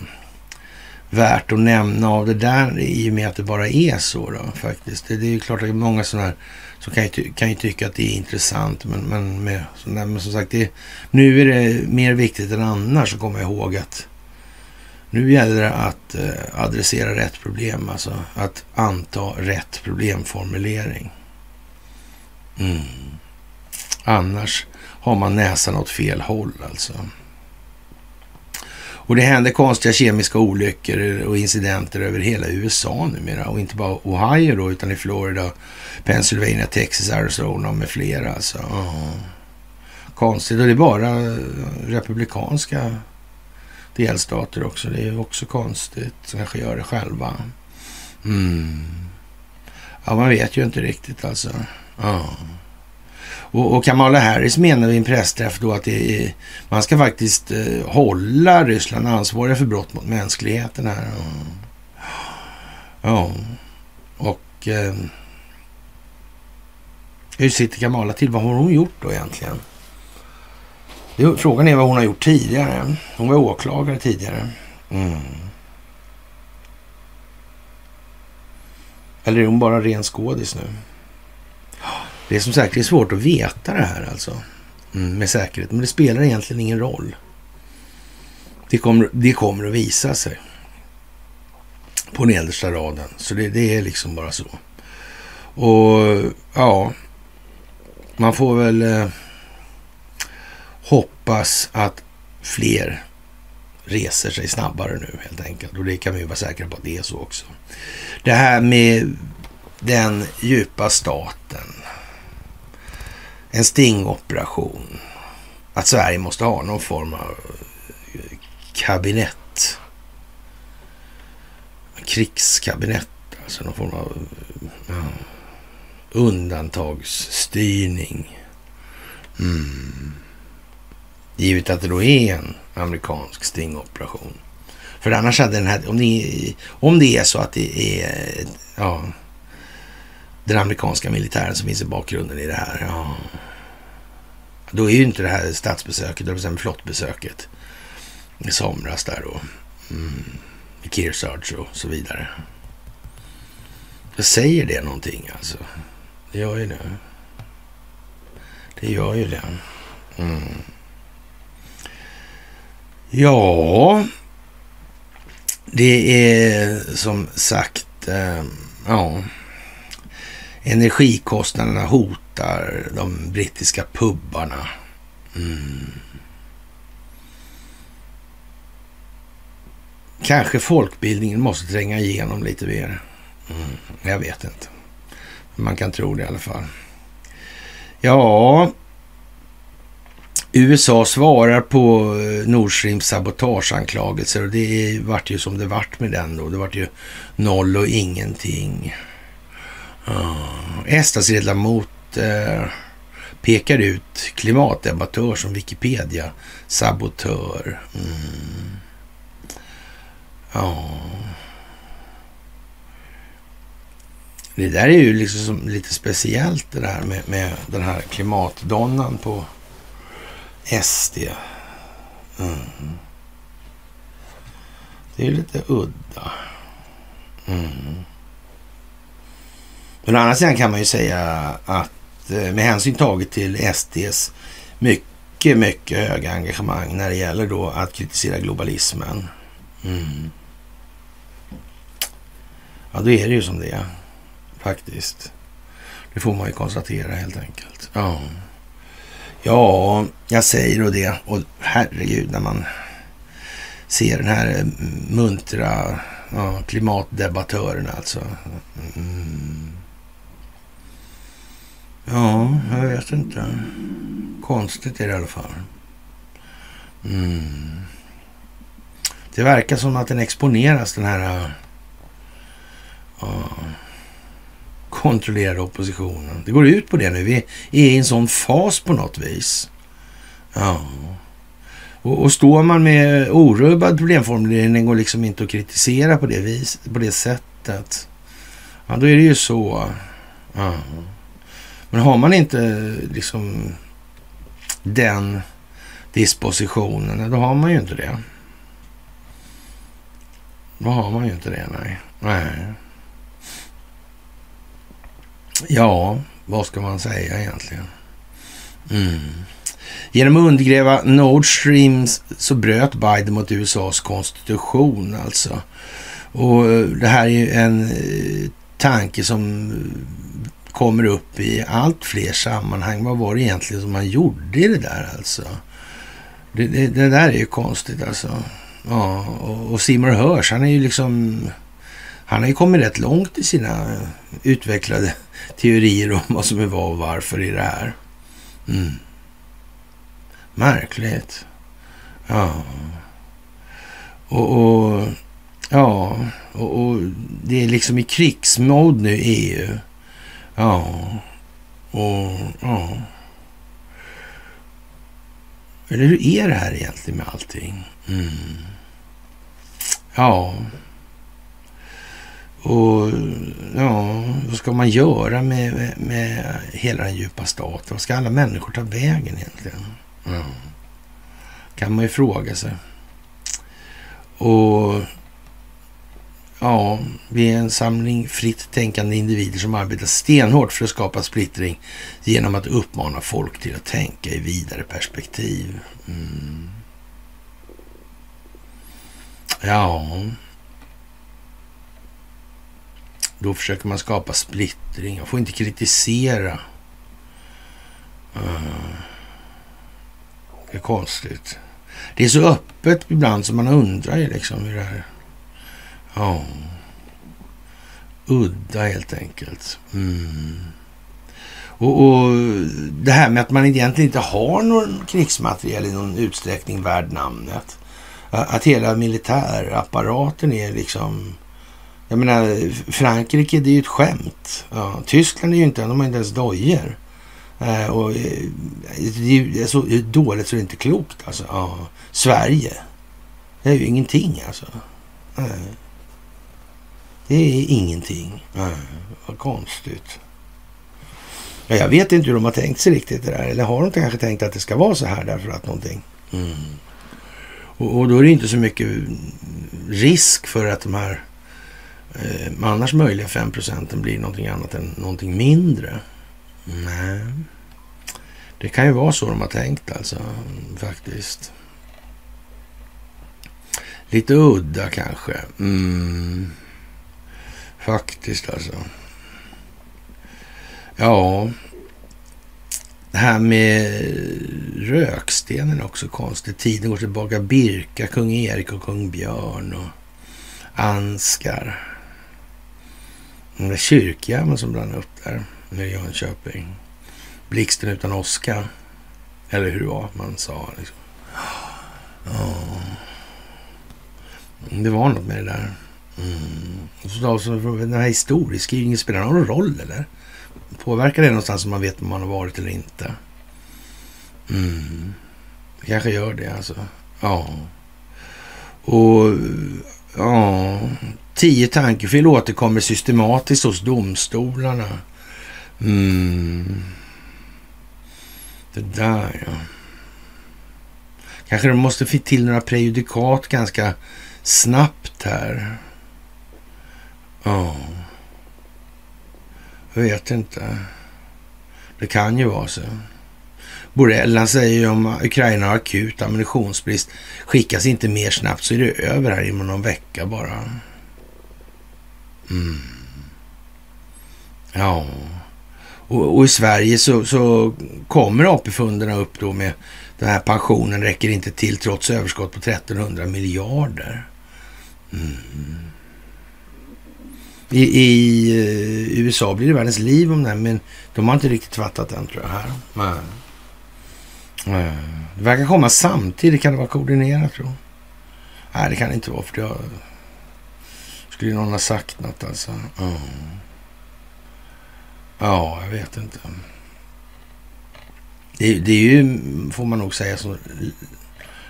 värt att nämna av det där i och med att det bara är så då faktiskt. Det, det är ju klart att det är många sådana här så kan jag kan jag tycka att det är intressant. Men, men, med, men som sagt, det, nu är det mer viktigt än annars att komma ihåg att nu gäller det att eh, adressera rätt problem, alltså att anta rätt problemformulering. Mm. Annars har man näsan åt fel håll alltså. Och det händer konstiga kemiska olyckor och incidenter över hela USA numera. Och inte bara Ohio då, utan i Florida, Pennsylvania, Texas, Arizona med flera. Alltså. Oh. Konstigt. Och det är bara eh, republikanska delstater också. Det är också konstigt. Som kanske gör det själva. Mm. Ja, man vet ju inte riktigt alltså. Ja. Och, och Kamala Harris menar vid en pressträff då att är, man ska faktiskt eh, hålla Ryssland ansvariga för brott mot mänskligheten här. Ja, och eh, hur sitter Kamala till? Vad har hon gjort då egentligen? Frågan är vad hon har gjort tidigare. Hon var åklagare tidigare. Mm. Eller är hon bara ren skådis nu? Det är som sagt det är svårt att veta det här alltså. Mm, med säkerhet. Men det spelar egentligen ingen roll. Det kommer, det kommer att visa sig. På nedersta raden. Så det, det är liksom bara så. Och ja, man får väl eh, hoppas att fler reser sig snabbare nu helt enkelt. Och det kan vi vara säkra på att det är så också. Det här med den djupa staten en stingoperation. Att Sverige måste ha någon form av eh, kabinett. Krigskabinett, alltså någon form av eh, ja, undantagsstyrning. Mm. Givet att det då är en amerikansk stingoperation. För annars hade den här, om det, om det är så att det är ja, den amerikanska militären som finns i bakgrunden i det här. Ja. Då är ju inte det här statsbesöket, det vill säga flottbesöket i somras där då. Mm, i Kearsarge och så vidare. Jag säger det någonting alltså? Det gör ju det. Det gör ju det. Mm. Ja, det är som sagt, eh, ja. Energikostnaderna hotar de brittiska pubbarna. Mm. Kanske folkbildningen måste tränga igenom lite mer. Mm. Jag vet inte. Man kan tro det i alla fall. Ja, USA svarar på eh, Nord Streams sabotageanklagelser och det vart ju som det vart med den då. Det vart ju noll och ingenting. Estas-ledamot eh, pekar ut klimatdebattör som Wikipedia-sabotör. Mm. Ja. Det där är ju liksom lite speciellt det där med, med den här klimatdonnan på SD. Mm. Det är lite udda. Mm. Men å andra sidan kan man ju säga att eh, med hänsyn taget till SDs mycket, mycket höga engagemang när det gäller då att kritisera globalismen. Mm. Ja, då är det ju som det är faktiskt. Det får man ju konstatera helt enkelt. Ja, ja jag säger då det. Och herregud, när man ser den här eh, muntra ja, klimatdebattören alltså. Mm. Ja, jag vet inte. Konstigt är det i alla fall. Mm. Det verkar som att den exponeras, den här uh, kontrollerade oppositionen. Det går ut på det nu. Vi är i en sån fas på något vis. Ja. Och, och står man med orubbad problemformulering går liksom inte att kritisera på det, vis, på det sättet. Ja, då är det ju så. Ja. Men har man inte liksom den dispositionen, då har man ju inte det. Då har man ju inte det, nej. nej. Ja, vad ska man säga egentligen? Mm. Genom att undergräva Nord Stream så bröt Biden mot USAs konstitution alltså. Och eh, det här är ju en eh, tanke som kommer upp i allt fler sammanhang. Vad var det egentligen som man gjorde i det där alltså? Det, det, det där är ju konstigt alltså. Ja, och, och Seymour Hersh, han är ju liksom... Han har ju kommit rätt långt i sina utvecklade teorier om vad som är vad och varför i det här. Mm. Märkligt. Ja. Och, och ja, och, och, det är liksom i krigsmod nu EU. Ja, och ja. Eller hur är det här egentligen med allting? Mm. Ja. Och ja, vad ska man göra med, med, med, hela den djupa staten? Vad ska alla människor ta vägen egentligen? Mm. Kan man ju fråga sig. Och ja, vi är en samling fritt tänkande individer som arbetar stenhårt för att skapa splittring genom att uppmana folk till att tänka i vidare perspektiv. Mm. Ja, då försöker man skapa splittring. Jag får inte kritisera. Eh, det är konstigt. Det är så öppet ibland som man undrar ju liksom hur det här... Ja. Udda helt enkelt. Mm. Och, och, det här med att man egentligen inte har någon krigsmateriel i någon utsträckning värd namnet. Att hela militärapparaten är liksom... Jag menar, Frankrike det är ju ett skämt. Ja, Tyskland är ju inte, de har inte ens dojor. Eh, och, det är så dåligt så det är inte klokt alltså. Ja. Sverige, det är ju ingenting alltså. Eh. Det är ingenting. Nej. Vad konstigt. Ja, jag vet inte hur de har tänkt sig riktigt det där. Eller har de kanske tänkt att det ska vara så här därför att någonting. Mm. Och, och, då är det inte så mycket risk för att de här eh, annars möjliga 5 procenten blir någonting annat än någonting mindre. Nej. Det kan ju vara så de har tänkt alltså, faktiskt. Lite udda kanske. Mm. Faktiskt alltså. Ja, det här med rökstenen är också konstigt. Tiden går tillbaka. Birka, kung Erik och kung Björn och Anskar. Den där kyrkjäveln som brann upp där nere i Jönköping. Blixten utan åska. Eller hur det var man sa. Liksom. Ja. Det var något med det där. Mm. Så den här historieskrivningen, spelar någon roll eller? Påverkar det någonstans om man vet om man har varit eller inte? Mm. Det kanske gör det alltså. Ja. Och ja, tio tankefel återkommer systematiskt hos domstolarna. Mm. Det där ja. Kanske de måste få till några prejudikat ganska snabbt här. Ja. Jag vet inte. Det kan ju vara så. Borrell han säger ju om Ukraina har akut ammunitionsbrist. Skickas inte mer snabbt så är det över här inom någon vecka bara. Mm. Ja. Och, och, i Sverige så, så kommer AP-fonderna upp då med den här pensionen räcker inte till trots överskott på 1300 miljarder. Mm. I, I, uh, USA blir det världens liv om det här, men de har inte riktigt fattat den tror jag här. Nej. Det verkar komma samtidigt. Kan det vara koordinerat tror Nej, det kan det inte vara, för det har... skulle någon ha sagt något alltså. Mm. Ja, jag vet inte. Det, det, är ju, får man nog säga, så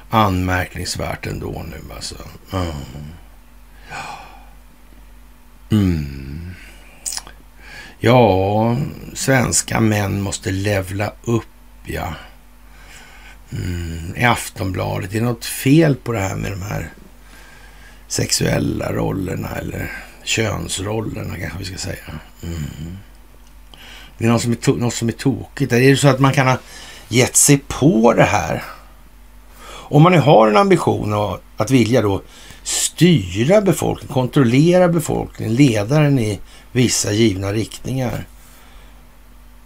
anmärkningsvärt ändå nu alltså. Mm. Mm. Ja, svenska män måste levla upp, ja. Mm. I Aftonbladet, är det något fel på det här med de här sexuella rollerna eller könsrollerna kanske vi ska säga. Mm. Det är något som är, något som är tokigt. Är det så att man kan ha gett sig på det här? Om man nu har en ambition att vilja då styra befolkningen, kontrollera befolkningen, leda den i vissa givna riktningar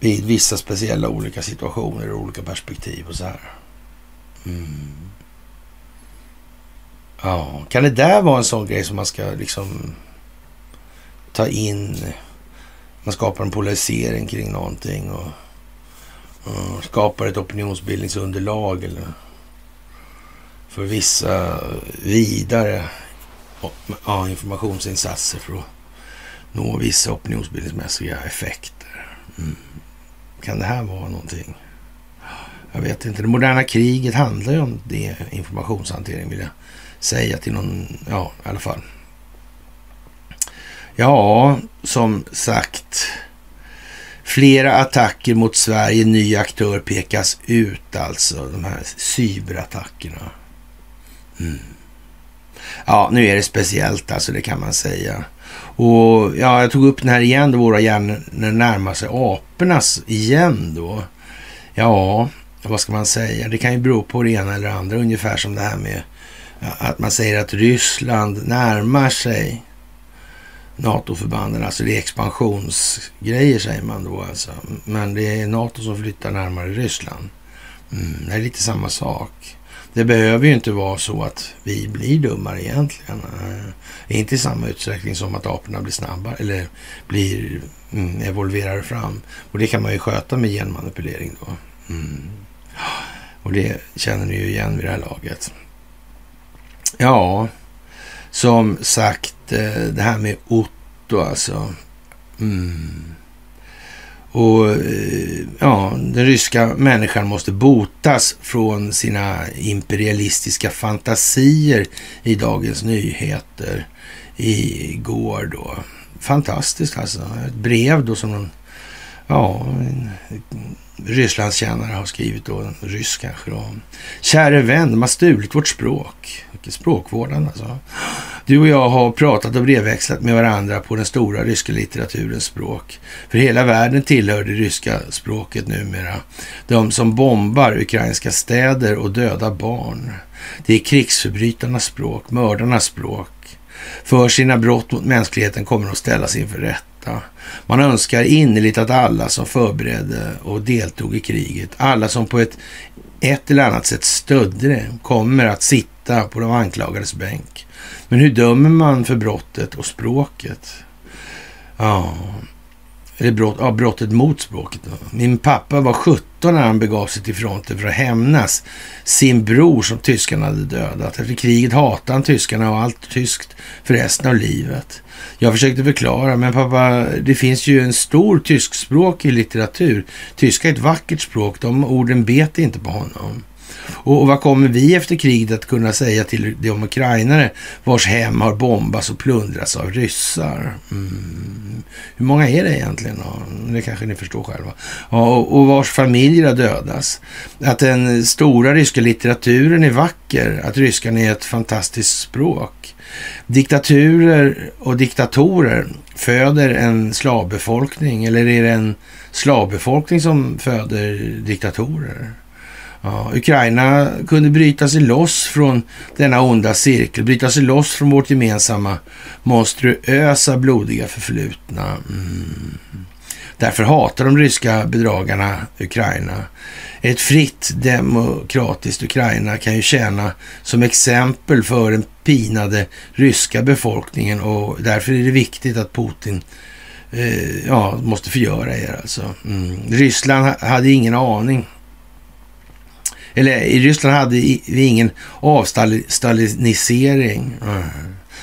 vid vissa speciella olika situationer och olika perspektiv och så här. Mm. Ja, kan det där vara en sån grej som man ska liksom ta in? Man skapar en polarisering kring någonting och, och skapar ett opinionsbildningsunderlag eller för vissa vidare ja, informationsinsatser för att nå vissa opinionsbildningsmässiga effekter. Mm. Kan det här vara någonting? Jag vet inte. Det moderna kriget handlar ju om det, informationshantering vill jag säga till någon, ja i alla fall. Ja, som sagt. Flera attacker mot Sverige, ny aktör pekas ut alltså. De här cyberattackerna. Mm. Ja, nu är det speciellt alltså, det kan man säga. Och ja, jag tog upp den här igen då, våra hjärnor närmar sig apornas igen då. Ja, vad ska man säga? Det kan ju bero på det ena eller andra, ungefär som det här med att man säger att Ryssland närmar sig NATO-förbanden. Alltså det är expansionsgrejer säger man då alltså. Men det är NATO som flyttar närmare Ryssland. Mm, det är lite samma sak. Det behöver ju inte vara så att vi blir dummare egentligen. Eh, inte i samma utsträckning som att aporna blir snabbare eller blir mm, evolverar fram. Och det kan man ju sköta med genmanipulering då. Mm. Och det känner ni ju igen vid det här laget. Ja, som sagt, eh, det här med Otto alltså. Mm. Och eh, ja, den ryska människan måste botas från sina imperialistiska fantasier i Dagens Nyheter igår då. Fantastiskt alltså. Ett brev då som någon, ja, en Rysslandskännare har skrivit då, en ryss kanske då. Käre vän, de har stulit vårt språk. Vilket språkvårdande alltså. Du och jag har pratat och brevväxlat med varandra på den stora ryska litteraturens språk. För hela världen tillhör det ryska språket numera. De som bombar ukrainska städer och dödar barn. Det är krigsförbrytarnas språk, mördarnas språk. För sina brott mot mänskligheten kommer de att ställas inför rätta. Man önskar innerligt att alla som förberedde och deltog i kriget, alla som på ett, ett eller annat sätt stödde det, kommer att sitta på de anklagades bänk. Men hur dömer man för brottet och språket? Ja, eller brott, ja, brottet mot språket. Då. Min pappa var 17 när han begav sig till fronten för att hämnas sin bror som tyskarna hade dödat. Efter kriget hatade han tyskarna och allt tyskt för resten av livet. Jag försökte förklara, men pappa, det finns ju en stor tyskspråkig litteratur. Tyska är ett vackert språk, de orden bet inte på honom. Och, vad kommer vi efter kriget att kunna säga till de ukrainare vars hem har bombats och plundrats av ryssar? Mm. Hur många är det egentligen? Ja, det kanske ni förstår själva. Ja, och, och vars familjer har dödats. Att den stora ryska litteraturen är vacker, att ryskan är ett fantastiskt språk. Diktaturer och diktatorer föder en slavbefolkning eller är det en slavbefolkning som föder diktatorer? Ja, Ukraina kunde bryta sig loss från denna onda cirkel, bryta sig loss från vårt gemensamma monstruösa blodiga förflutna. Mm. Därför hatar de ryska bedragarna Ukraina. Ett fritt demokratiskt Ukraina kan ju tjäna som exempel för den pinade ryska befolkningen och därför är det viktigt att Putin eh, ja, måste förgöra er alltså. Mm. Ryssland hade ingen aning eller i Ryssland hade vi ingen avstalinisering.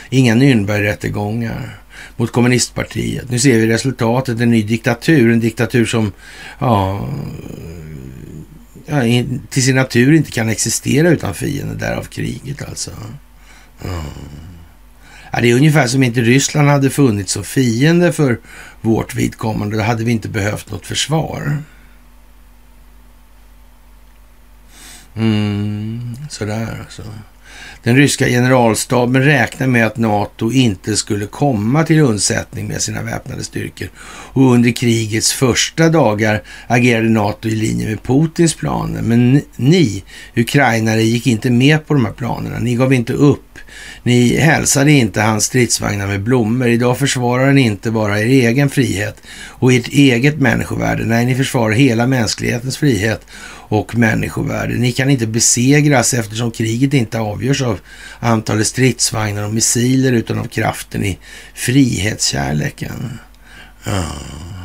Inga Nürnbergrättegångar mot kommunistpartiet. Nu ser vi resultatet, en ny diktatur. En diktatur som ja, till sin natur inte kan existera utan fiender, därav kriget alltså. Ja. Ja, det är ungefär som inte Ryssland hade funnits som fiende för vårt vidkommande. Då hade vi inte behövt något försvar. Mm, sådär alltså. Den ryska generalstaben räknar med att NATO inte skulle komma till undsättning med sina väpnade styrkor. Och under krigets första dagar agerade NATO i linje med Putins planer. Men ni, ukrainare, gick inte med på de här planerna. Ni gav inte upp. Ni hälsade inte hans stridsvagnar med blommor. Idag försvarar ni inte bara er egen frihet och ert eget människovärde. Nej, ni försvarar hela mänsklighetens frihet och människovärde. Ni kan inte besegras eftersom kriget inte avgörs av antalet stridsvagnar och missiler utan av kraften i frihetskärleken. Mm.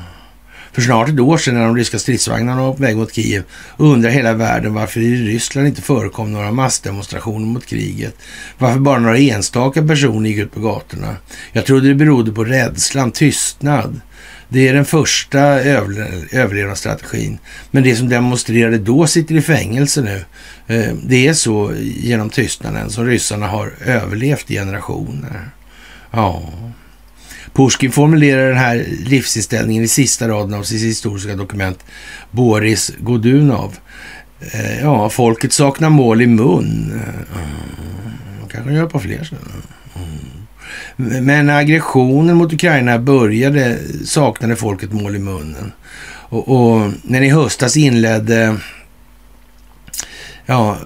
För snart ett år sedan när de ryska stridsvagnarna var på väg mot Kiev undrar hela världen varför i Ryssland inte förekom några massdemonstrationer mot kriget. Varför bara några enstaka personer gick ut på gatorna. Jag trodde det berodde på rädslan, tystnad. Det är den första överlevnadsstrategin. Men det som demonstrerade då sitter i fängelse nu. Eh, det är så genom tystnaden som ryssarna har överlevt i generationer. Ja. Pushkin formulerar den här livsinställningen i sista raden av sitt historiska dokument Boris Godunov. Eh, ja, folket saknar mål i mun. Eh, mm. kanske gör på fler ställen. Mm. Men när aggressionen mot Ukraina började saknade folket mål i munnen. Och, och när ni höstas inledde ja,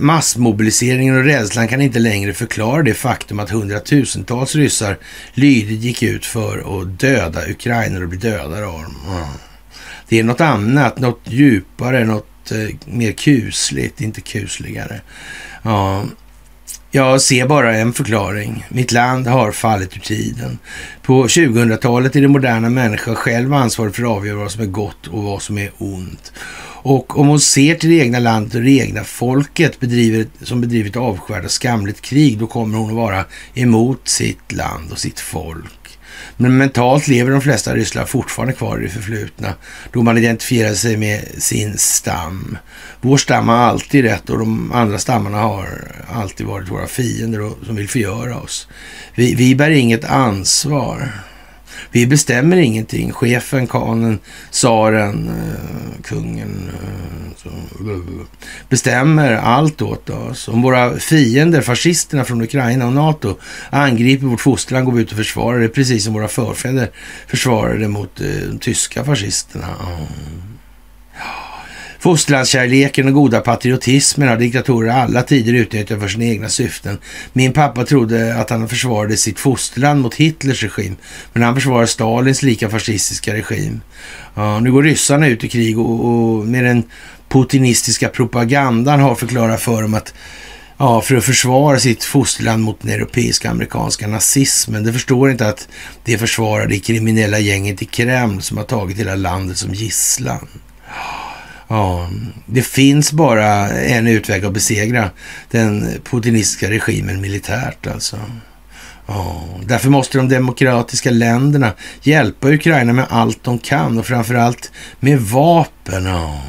massmobiliseringen och rädslan kan inte längre förklara det faktum att hundratusentals ryssar lydigt gick ut för att döda ukrainer och bli dödade av dem. Det är något annat, något djupare, något eh, mer kusligt, inte kusligare. Ja, jag ser bara en förklaring. Mitt land har fallit ur tiden. På 2000-talet är det moderna människan själv ansvarig för att avgöra vad som är gott och vad som är ont. Och om hon ser till det egna landet och det egna folket bedriver, som bedriver ett avskyvärt och skamligt krig, då kommer hon att vara emot sitt land och sitt folk. Men mentalt lever de flesta ryssar fortfarande kvar i det förflutna, då man identifierar sig med sin stam. Vår stam har alltid rätt och de andra stammarna har alltid varit våra fiender och, som vill förgöra oss. Vi, vi bär inget ansvar. Vi bestämmer ingenting. Chefen, kanen, tsaren, eh, kungen eh, så, bestämmer allt åt oss. Om våra fiender, fascisterna från Ukraina och NATO, angriper vårt fosterland går vi ut och försvarar det precis som våra förfäder försvarade mot eh, de tyska fascisterna. Ja. Fosterlandskärleken och goda patriotismen har diktatorer alla tider utnyttjat för sina egna syften. Min pappa trodde att han försvarade sitt fosterland mot Hitlers regim, men han försvarar Stalins lika fascistiska regim. Ja, nu går ryssarna ut i krig och, och med den putinistiska propagandan har förklarat för dem att ja, för att försvara sitt fosterland mot den europeiska amerikanska nazismen. De förstår inte att det försvarar det kriminella gänget i Kreml som har tagit hela landet som gisslan. Ja, det finns bara en utväg att besegra den putinistiska regimen militärt alltså. Ja, därför måste de demokratiska länderna hjälpa Ukraina med allt de kan och framförallt med vapen. Ja.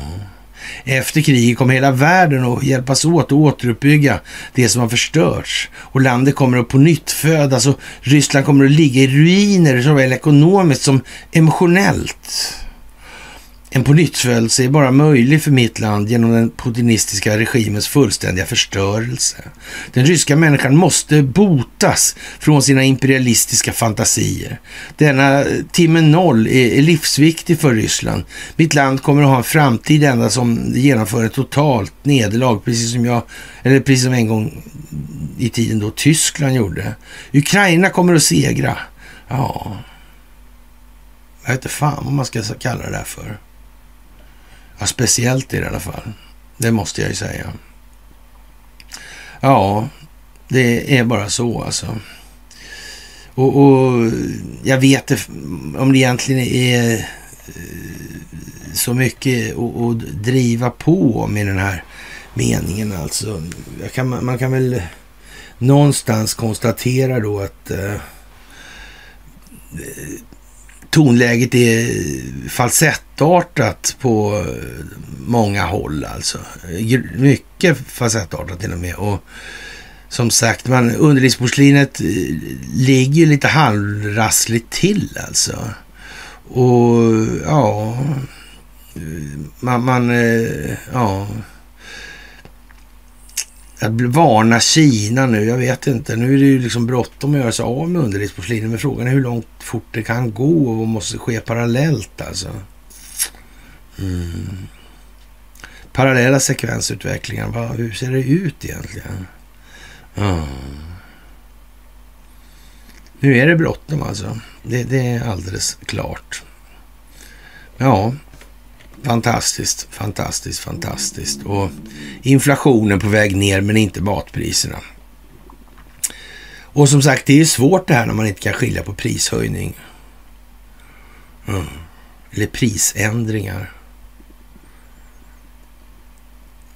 Efter kriget kommer hela världen att hjälpas åt att återuppbygga det som har förstörts. Och landet kommer att på nytt födas och Ryssland kommer att ligga i ruiner såväl ekonomiskt som emotionellt. En pånyttfödelse är bara möjlig för mitt land genom den putinistiska regimens fullständiga förstörelse. Den ryska människan måste botas från sina imperialistiska fantasier. Denna timme noll är, livsviktig för Ryssland. Mitt land kommer att ha en framtid ända som det genomför ett totalt nederlag, precis som jag, eller precis som en gång i tiden då Tyskland gjorde. Ukraina kommer att segra. Ja, jag vet inte fan vad man ska kalla det där för. Ja, speciellt i det i alla fall. Det måste jag ju säga. Ja, det är bara så alltså. Och, och jag vet inte om det egentligen är eh, så mycket att driva på med den här meningen alltså. Kan, man kan väl någonstans konstatera då att eh, tonläget är falsettartat på många håll alltså. Mycket falsettartat till och med. Och som sagt, man, underlivsporslinet ligger ligger lite halvrassligt till alltså. Och ja, eh, man, man eh, ja. Att varna Kina nu, jag vet inte. Nu är det ju liksom bråttom att göra sig av med underlivsporslinet. Men frågan är hur långt fort det kan gå och vad måste ske parallellt alltså. Mm. Parallella sekvensutvecklingar, va? hur ser det ut egentligen? Mm. Nu är det bråttom alltså. Det, det, är alldeles klart. Ja, fantastiskt, fantastiskt, fantastiskt. Och inflationen på väg ner, men inte matpriserna. Och som sagt, det är svårt det här när man inte kan skilja på prishöjning. Mm. Eller prisändringar.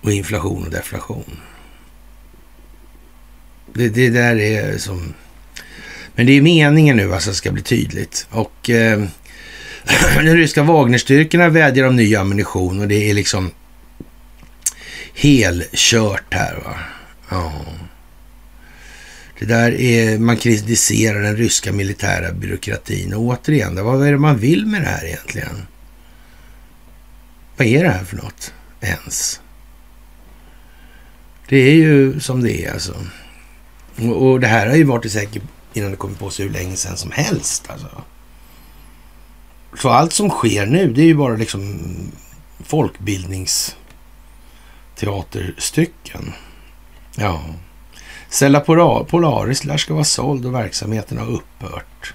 Och inflation och deflation. Det, det där är som... Men det är meningen nu alltså, det ska bli tydligt. Och eh, de ryska Wagnerstyrkorna vädjar om ny ammunition och det är liksom helkört här. va. Ja. Det där är, man kritiserar den ryska militära byråkratin. Och återigen, vad är det man vill med det här egentligen? Vad är det här för något ens? Det är ju som det är alltså. Och, och det här har ju varit säkert innan det kom på sig hur länge sedan som helst. Alltså. Så allt som sker nu, det är ju bara liksom folkbildningsteaterstycken. Ja. Sella Polaris lär ska vara såld och verksamheten har upphört.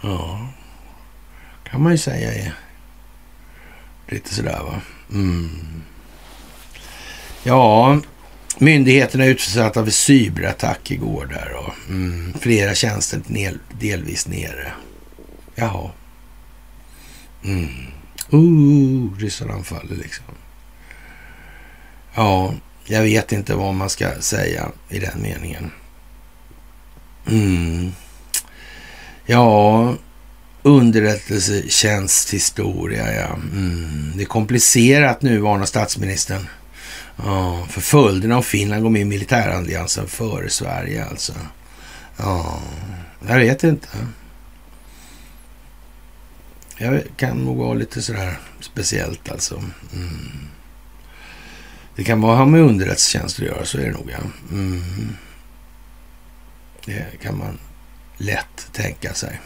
Ja, kan man ju säga är lite sådär va. Mm. Ja, myndigheterna utsatta för cyberattack igår där och mm, flera tjänster delvis nere. Jaha. Mm. Uh, ryssarna anfaller liksom. Ja, jag vet inte vad man ska säga i den meningen. Mm. Ja, underrättelsetjänsthistoria, ja. Mm. Det är komplicerat nu, varnar statsministern. Ja, för följderna av Finland går med i militäralliansen före Sverige alltså. Ja, jag vet inte. Jag kan nog vara lite sådär speciellt alltså. Mm. Det kan vara ha med underrättelsetjänster att göra, så är det nog ja. Mm. Det kan man lätt tänka sig.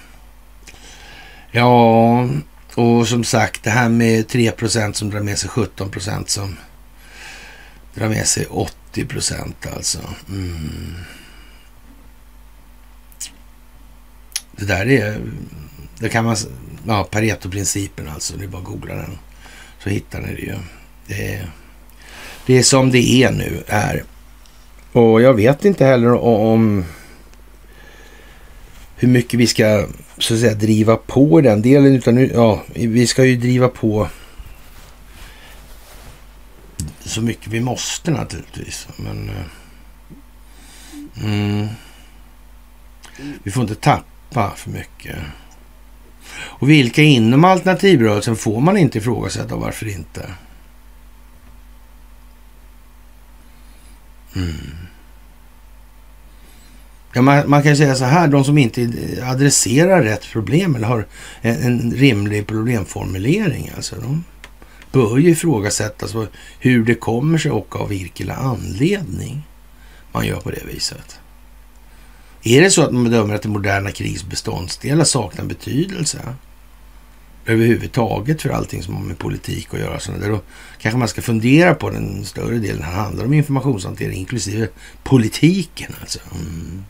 Ja, och som sagt det här med 3% som drar med sig 17% som drar med sig 80 alltså. Mm. Det där är, det kan man, ja Pareto-principen alltså, det är bara att googla den så hittar ni det ju. Det är det är som det är nu är. Och jag vet inte heller om hur mycket vi ska så att säga driva på i den delen. Utan nu, ja, vi ska ju driva på så mycket vi måste naturligtvis. Men eh, mm, vi får inte tappa för mycket. Och vilka inom alternativrörelsen får man inte ifrågasätta och varför inte? Mm. Ja, man, man, kan säga så här, de som inte adresserar rätt problem eller har en, en rimlig problemformulering, alltså de bör ju ifrågasättas hur det kommer sig och av vilken anledning man gör på det viset. Är det så att man bedömer att det moderna krigets beståndsdelar saknar betydelse? överhuvudtaget för allting som har med politik att göra. Så där, då kanske man ska fundera på den större delen. Det handlar om informationshantering inklusive politiken. Alltså. Mm.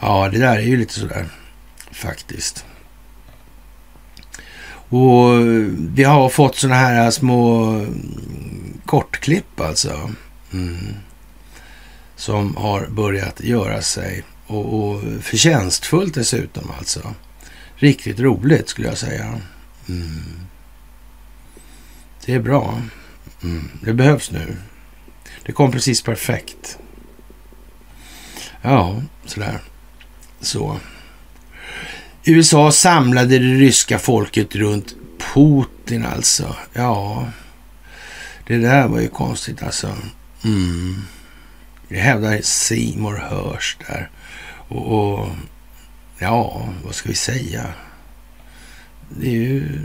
Ja, det där är ju lite sådär faktiskt. Och vi har fått sådana här små kortklipp alltså. Mm. Som har börjat göra sig och, och förtjänstfullt dessutom alltså riktigt roligt skulle jag säga. Mm. Det är bra. Mm. Det behövs nu. Det kom precis perfekt. Ja, sådär. Så. USA samlade det ryska folket runt Putin alltså. Ja, det där var ju konstigt alltså. Mm. Det hävdar Simor Hörs där. Och, och, ja, vad ska vi säga? Det är ju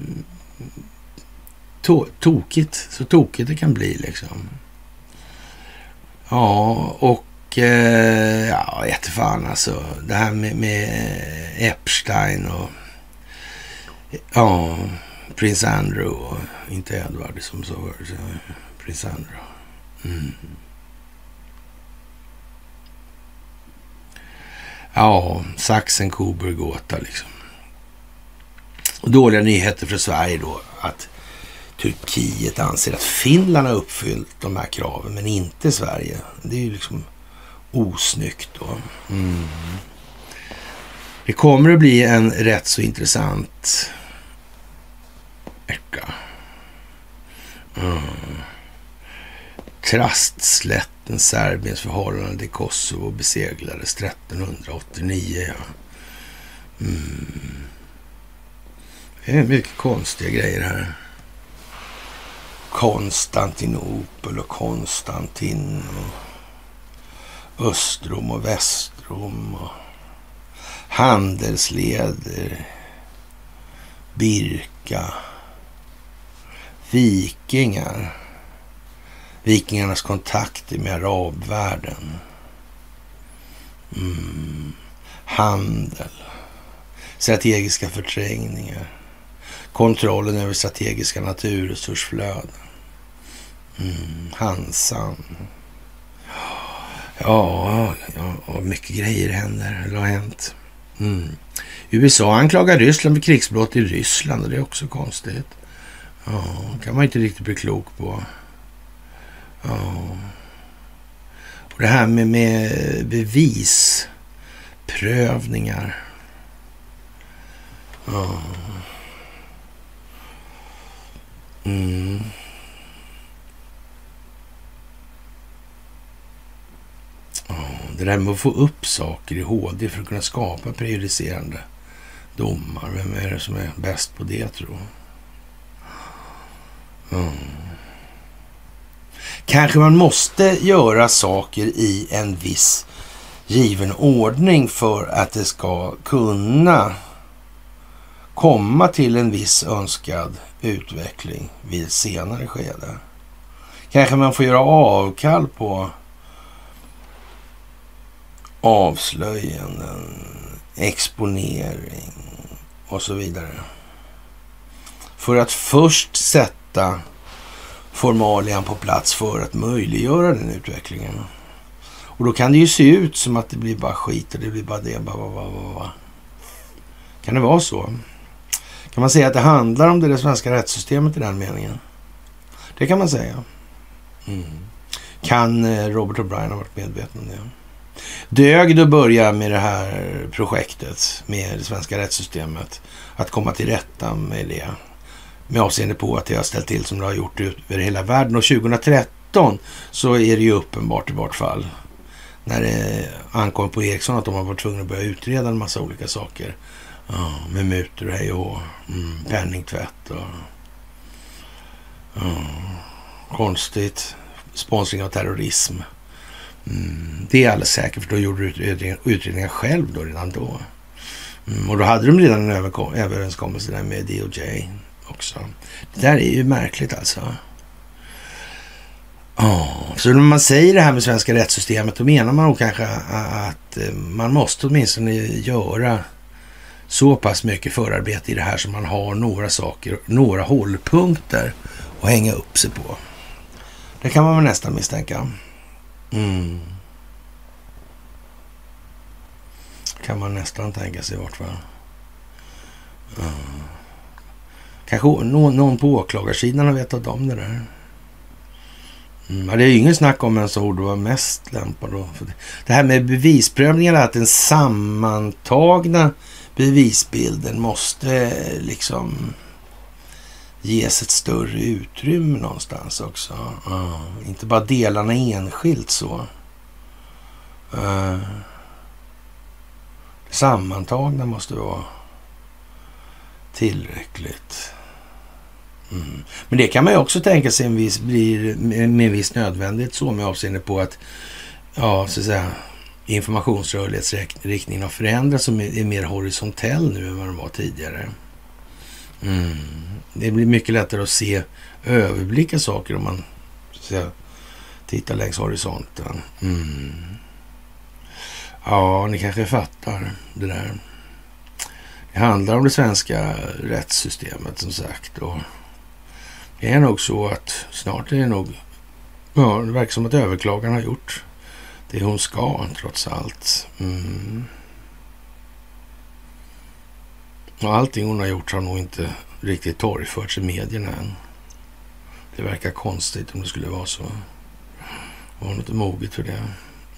to tokigt. Så tokigt det kan bli liksom. Ja, och eh, ja, jättefan alltså. Det här med, med Epstein och ja, prins Andrew och inte Edward som så var det. Prins Andrew. Mm. Ja, saxen Coburg-gåta liksom. Och dåliga nyheter för Sverige då att Turkiet anser att Finland har uppfyllt de här kraven men inte Sverige. Det är ju liksom osnyggt då. Mm. Det kommer att bli en rätt så intressant vecka. Mm staten Serbiens förhållande till Kosovo beseglades 1389. Ja. Mm. Det är mycket konstiga grejer här. Konstantinopel och Konstantin och Östrom och Västrom och handelsleder, Birka, vikingar, vikingarnas kontakter med arabvärlden, mm. handel, strategiska förträngningar, kontrollen över strategiska naturresursflöden, mm. Hansan, Ja, ja, mycket grejer händer, eller har hänt. Mm. USA anklagar Ryssland för krigsbrott i Ryssland och det är också konstigt. Ja, kan man inte riktigt bli klok på. Ja. Och det här med, med bevisprövningar. Ja. Mm. Det där med att få upp saker i HD för att kunna skapa prejudicerande domar. Vem är det som är bäst på det tror mm. Kanske man måste göra saker i en viss given ordning för att det ska kunna komma till en viss önskad utveckling vid ett senare skede. Kanske man får göra avkall på avslöjanden, exponering och så vidare. För att först sätta formalian på plats för att möjliggöra den utvecklingen. Och då kan det ju se ut som att det blir bara skit och det blir bara det. Bara, bara, bara. Kan det vara så? Kan man säga att det handlar om det, svenska rättssystemet i den meningen? Det kan man säga. Mm. Kan eh, Robert O'Brien ha varit medveten om det? Dög det att börja med det här projektet med det svenska rättssystemet. Att komma till rätta med det. Med avseende på att det har ställt till som det har gjort över hela världen. Och 2013 så är det ju uppenbart i vart fall. När det ankom på Ericsson att de har varit tvungna att börja utreda en massa olika saker. Ja, med mutor och hej och mm, penningtvätt och ja, konstigt. Sponsring av terrorism. Mm, det är alldeles säkert, för då gjorde du utredningen själv då redan då. Mm, och då hade de redan en överenskommelse där med DOJ också. Det där är ju märkligt alltså. Oh, så när man säger det här med svenska rättssystemet, då menar man nog kanske att eh, man måste åtminstone göra så pass mycket förarbete i det här som man har några saker, några hållpunkter att hänga upp sig på. Det kan man väl nästan misstänka. Mm. Kan man nästan tänka sig i vart fall. Mm. Kanske någon, någon på åklagarsidan har vetat om det där. Mm, det är ju ingen snack om vem som borde vara mest lämpad. Då. Det här med bevisprövningen, att den sammantagna bevisbilden måste eh, liksom ges ett större utrymme någonstans också. Uh, inte bara delarna enskilt så. Uh, det sammantagna måste vara tillräckligt. Mm. Men det kan man ju också tänka sig en viss, blir med en viss nödvändighet så med avseende på att, ja, så att säga, informationsrörlighetsriktningen har förändrats och är mer horisontell nu än vad den var tidigare. Mm. Det blir mycket lättare att se, överblicka saker om man så att säga, tittar längs horisonten. Mm. Ja, ni kanske fattar det där. Det handlar om det svenska rättssystemet som sagt. Och det är nog så att snart är det nog, ja, det verkar som att överklagaren har gjort det hon ska trots allt. Mm. Och allting hon har gjort har nog inte riktigt torgförts i medierna än. Det verkar konstigt om det skulle vara så. Var hon inte moget för det?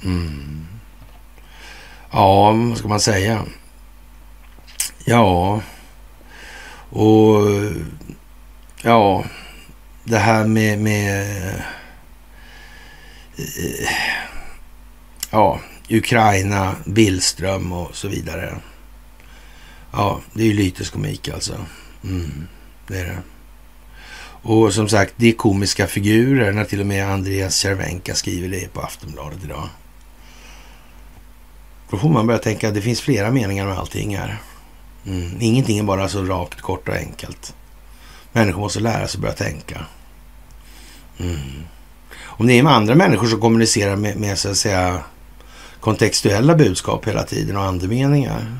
Mm. Ja, vad ska man säga? Ja, och ja, det här med, med eh, ja, Ukraina, Billström och så vidare. Ja, det är ju lyteskomik alltså. Mm, det är det. Och som sagt, det är komiska figurer när till och med Andreas Cervenka skriver det på Aftonbladet idag. Då får man börja tänka att det finns flera meningar med allting här. Mm. Ingenting är bara så rakt, kort och enkelt. Människor måste lära sig att börja tänka. Mm. Om det är med andra människor som kommunicerar med, med så att säga kontextuella budskap hela tiden och andemeningar.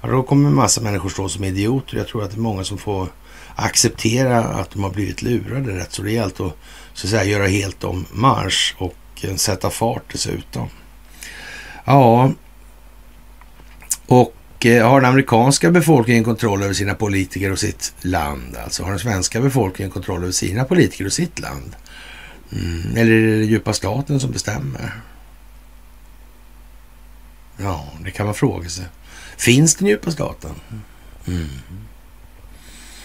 Ja, då kommer en massa människor stå som idioter. Jag tror att det är många som får acceptera att de har blivit lurade rätt så rejält och så att säga göra helt om marsch och eh, sätta fart dessutom. Ja, och Eh, har den amerikanska befolkningen kontroll över sina politiker och sitt land? Alltså har den svenska befolkningen kontroll över sina politiker och sitt land? Mm. Eller är det den djupa staten som bestämmer? Ja, det kan man fråga sig. Finns den djupa staten? Mm.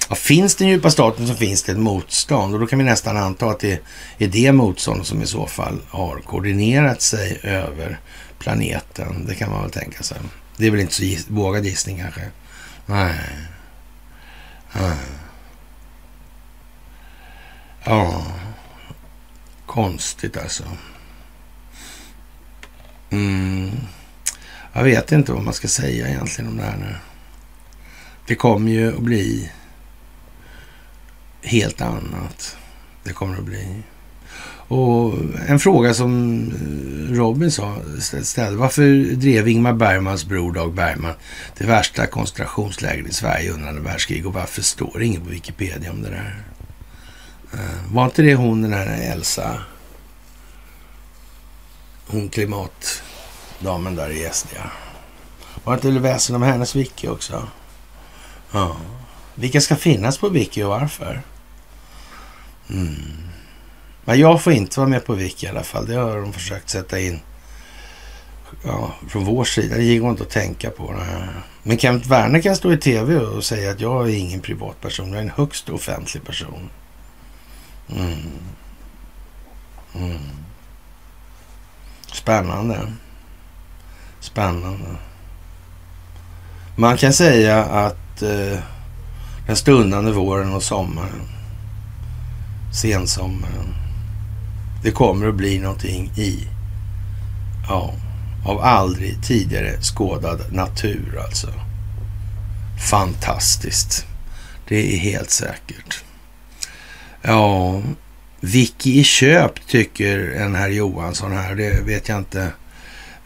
Ja, finns den djupa staten så finns det ett motstånd och då kan vi nästan anta att det är det motstånd som i så fall har koordinerat sig över planeten. Det kan man väl tänka sig. Det är väl inte så giss vågad gissning kanske. Nej. Nej. Ja, konstigt alltså. Mm. Jag vet inte vad man ska säga egentligen om det här nu. Det kommer ju att bli helt annat. Det kommer att bli. Och en fråga som eh, Robin sa, ställde. Varför drev Ingmar Bergmans bror Dag Bergman det värsta koncentrationslägret i Sverige under andra världskriget? Och varför står det inget på Wikipedia om det där? Eh, var inte det hon, den här Elsa? Hon klimatdamen där i SD. Var det inte väsen om hennes wiki också? Ja. Vilka ska finnas på wiki och varför? Mm. Men jag får inte vara med på Wiki i alla fall. Det har de försökt sätta in ja, från vår sida. Det går inte att tänka på. Det Men Kent Werner kan stå i tv och säga att jag är ingen privatperson. Jag är en högst offentlig person. Mm. Mm. Spännande. Spännande. Man kan säga att eh, den stundande våren och sommaren, sensommaren, det kommer att bli någonting i, ja, av aldrig tidigare skådad natur alltså. Fantastiskt. Det är helt säkert. Ja, Vicky i köp tycker en herr Johansson här. Det vet jag inte.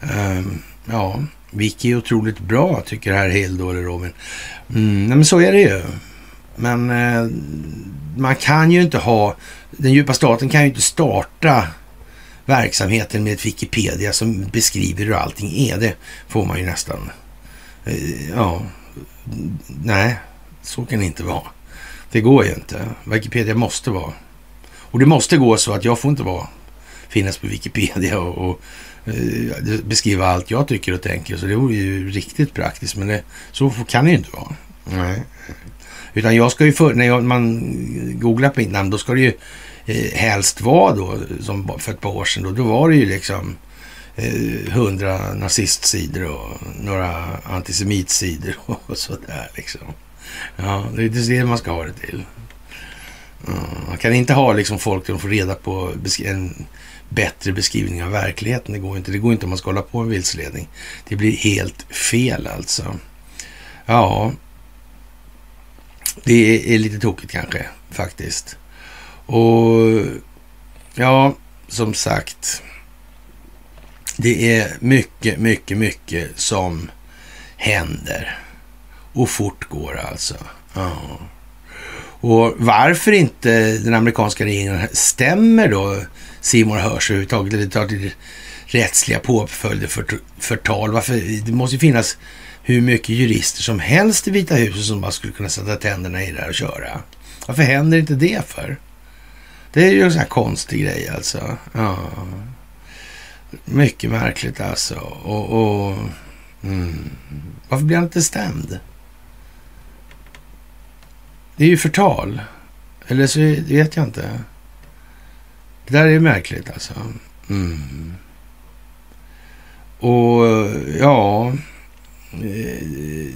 Um, ja, Vicky är otroligt bra tycker herr Hildo eller Robin. Mm, men så är det ju. Men eh, man kan ju inte ha den djupa staten kan ju inte starta verksamheten med ett Wikipedia som beskriver hur allting är. Det får man ju nästan... Eh, ja, nej, så kan det inte vara. Det går ju inte. Wikipedia måste vara... Och det måste gå så att jag får inte vara, finnas på Wikipedia och, och eh, beskriva allt jag tycker och tänker. Så det vore ju riktigt praktiskt. Men det, så kan det ju inte vara. Nej. Utan jag ska ju för, när jag, man googlar på mitt namn, då ska det ju eh, helst vara då, som för ett par år sedan, då, då var det ju liksom eh, hundra nazistsidor och några antisemitsidor och sådär liksom. Ja, det är det man ska ha det till. Man kan inte ha liksom folk som får reda på en bättre beskrivning av verkligheten. Det går inte. Det går inte om man ska hålla på med vilseledning. Det blir helt fel alltså. Ja, det är lite tokigt kanske faktiskt. Och ja, som sagt. Det är mycket, mycket, mycket som händer. Och fortgår alltså. Ja. Och varför inte den amerikanska regeringen stämmer då Simon Hörs överhuvudtaget eller tar till rättsliga påföljder för förtal. Varför? Det måste ju finnas hur mycket jurister som helst i Vita huset som bara skulle kunna sätta tänderna i det här och köra. Varför händer inte det för? Det är ju en sån här konstig grej alltså. Ja. Mycket märkligt alltså. Och, och mm. Varför blir han inte stämd? Det är ju förtal. Eller så vet jag inte. Det där är märkligt alltså. Mm. Och ja... Eh,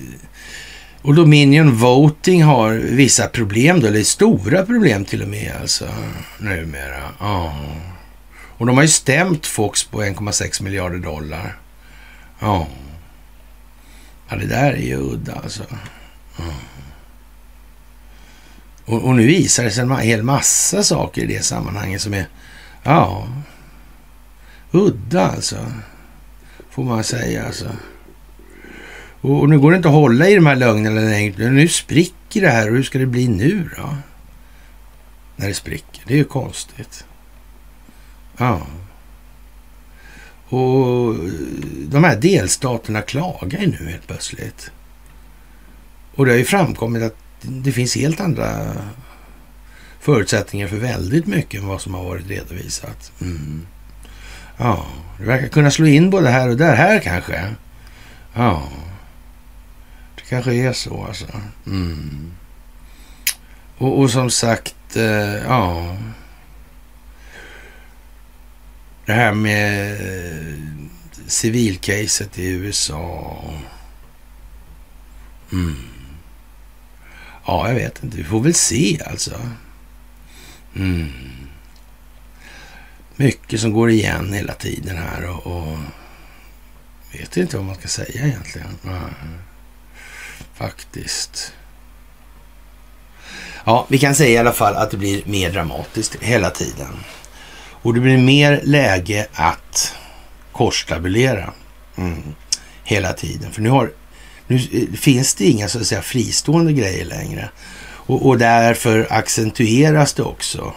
och Dominion Voting har vissa problem då, eller stora problem till och med alltså numera. Ja. Och de har ju stämt Fox på 1,6 miljarder dollar. Ja. Ja, det där är ju udda alltså. Ja. Och, och, nu visar det sig en hel massa saker i det sammanhanget som är, ja, udda alltså. Får man säga alltså. Och, och, nu går det inte att hålla i de här lögnerna längre. Nu spricker det här och hur ska det bli nu då? När det spricker. Det är ju konstigt. Ja. Och eh, de här delstaterna klagar ju nu helt plötsligt. Och det har ju framkommit att det finns helt andra förutsättningar för väldigt mycket än vad som har varit redovisat. Mm. Ja, det verkar kunna slå in både här och där. Här kanske. Ja, kanske är så alltså. Mm. Och, och, som sagt, eh, ja. Det här med civilcaset i USA. Mm. Ja, jag vet inte. Vi får väl se alltså. Mm. Mycket som går igen hela tiden här och, och vet inte vad man ska säga egentligen. Ja, faktiskt. Ja, vi kan säga i alla fall att det blir mer dramatiskt hela tiden. Och det blir mer läge att korstabulera mm. hela tiden. För nu har nu eh, finns det inga så att säga fristående grejer längre. Och, och därför accentueras det också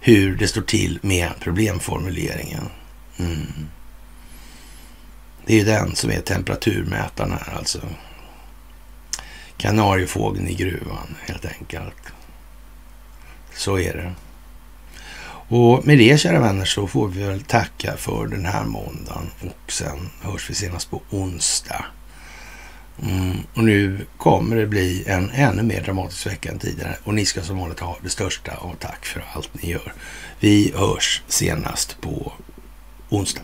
hur det står till med problemformuleringen. Mm. Det är den som är temperaturmätaren här alltså. Kanariefågeln i gruvan helt enkelt. Så är det. Och med det kära vänner så får vi väl tacka för den här måndagen och sen hörs vi senast på onsdag. Mm, och nu kommer det bli en ännu mer dramatisk vecka än tidigare och ni ska som vanligt ha det största av tack för allt ni gör. Vi hörs senast på onsdag.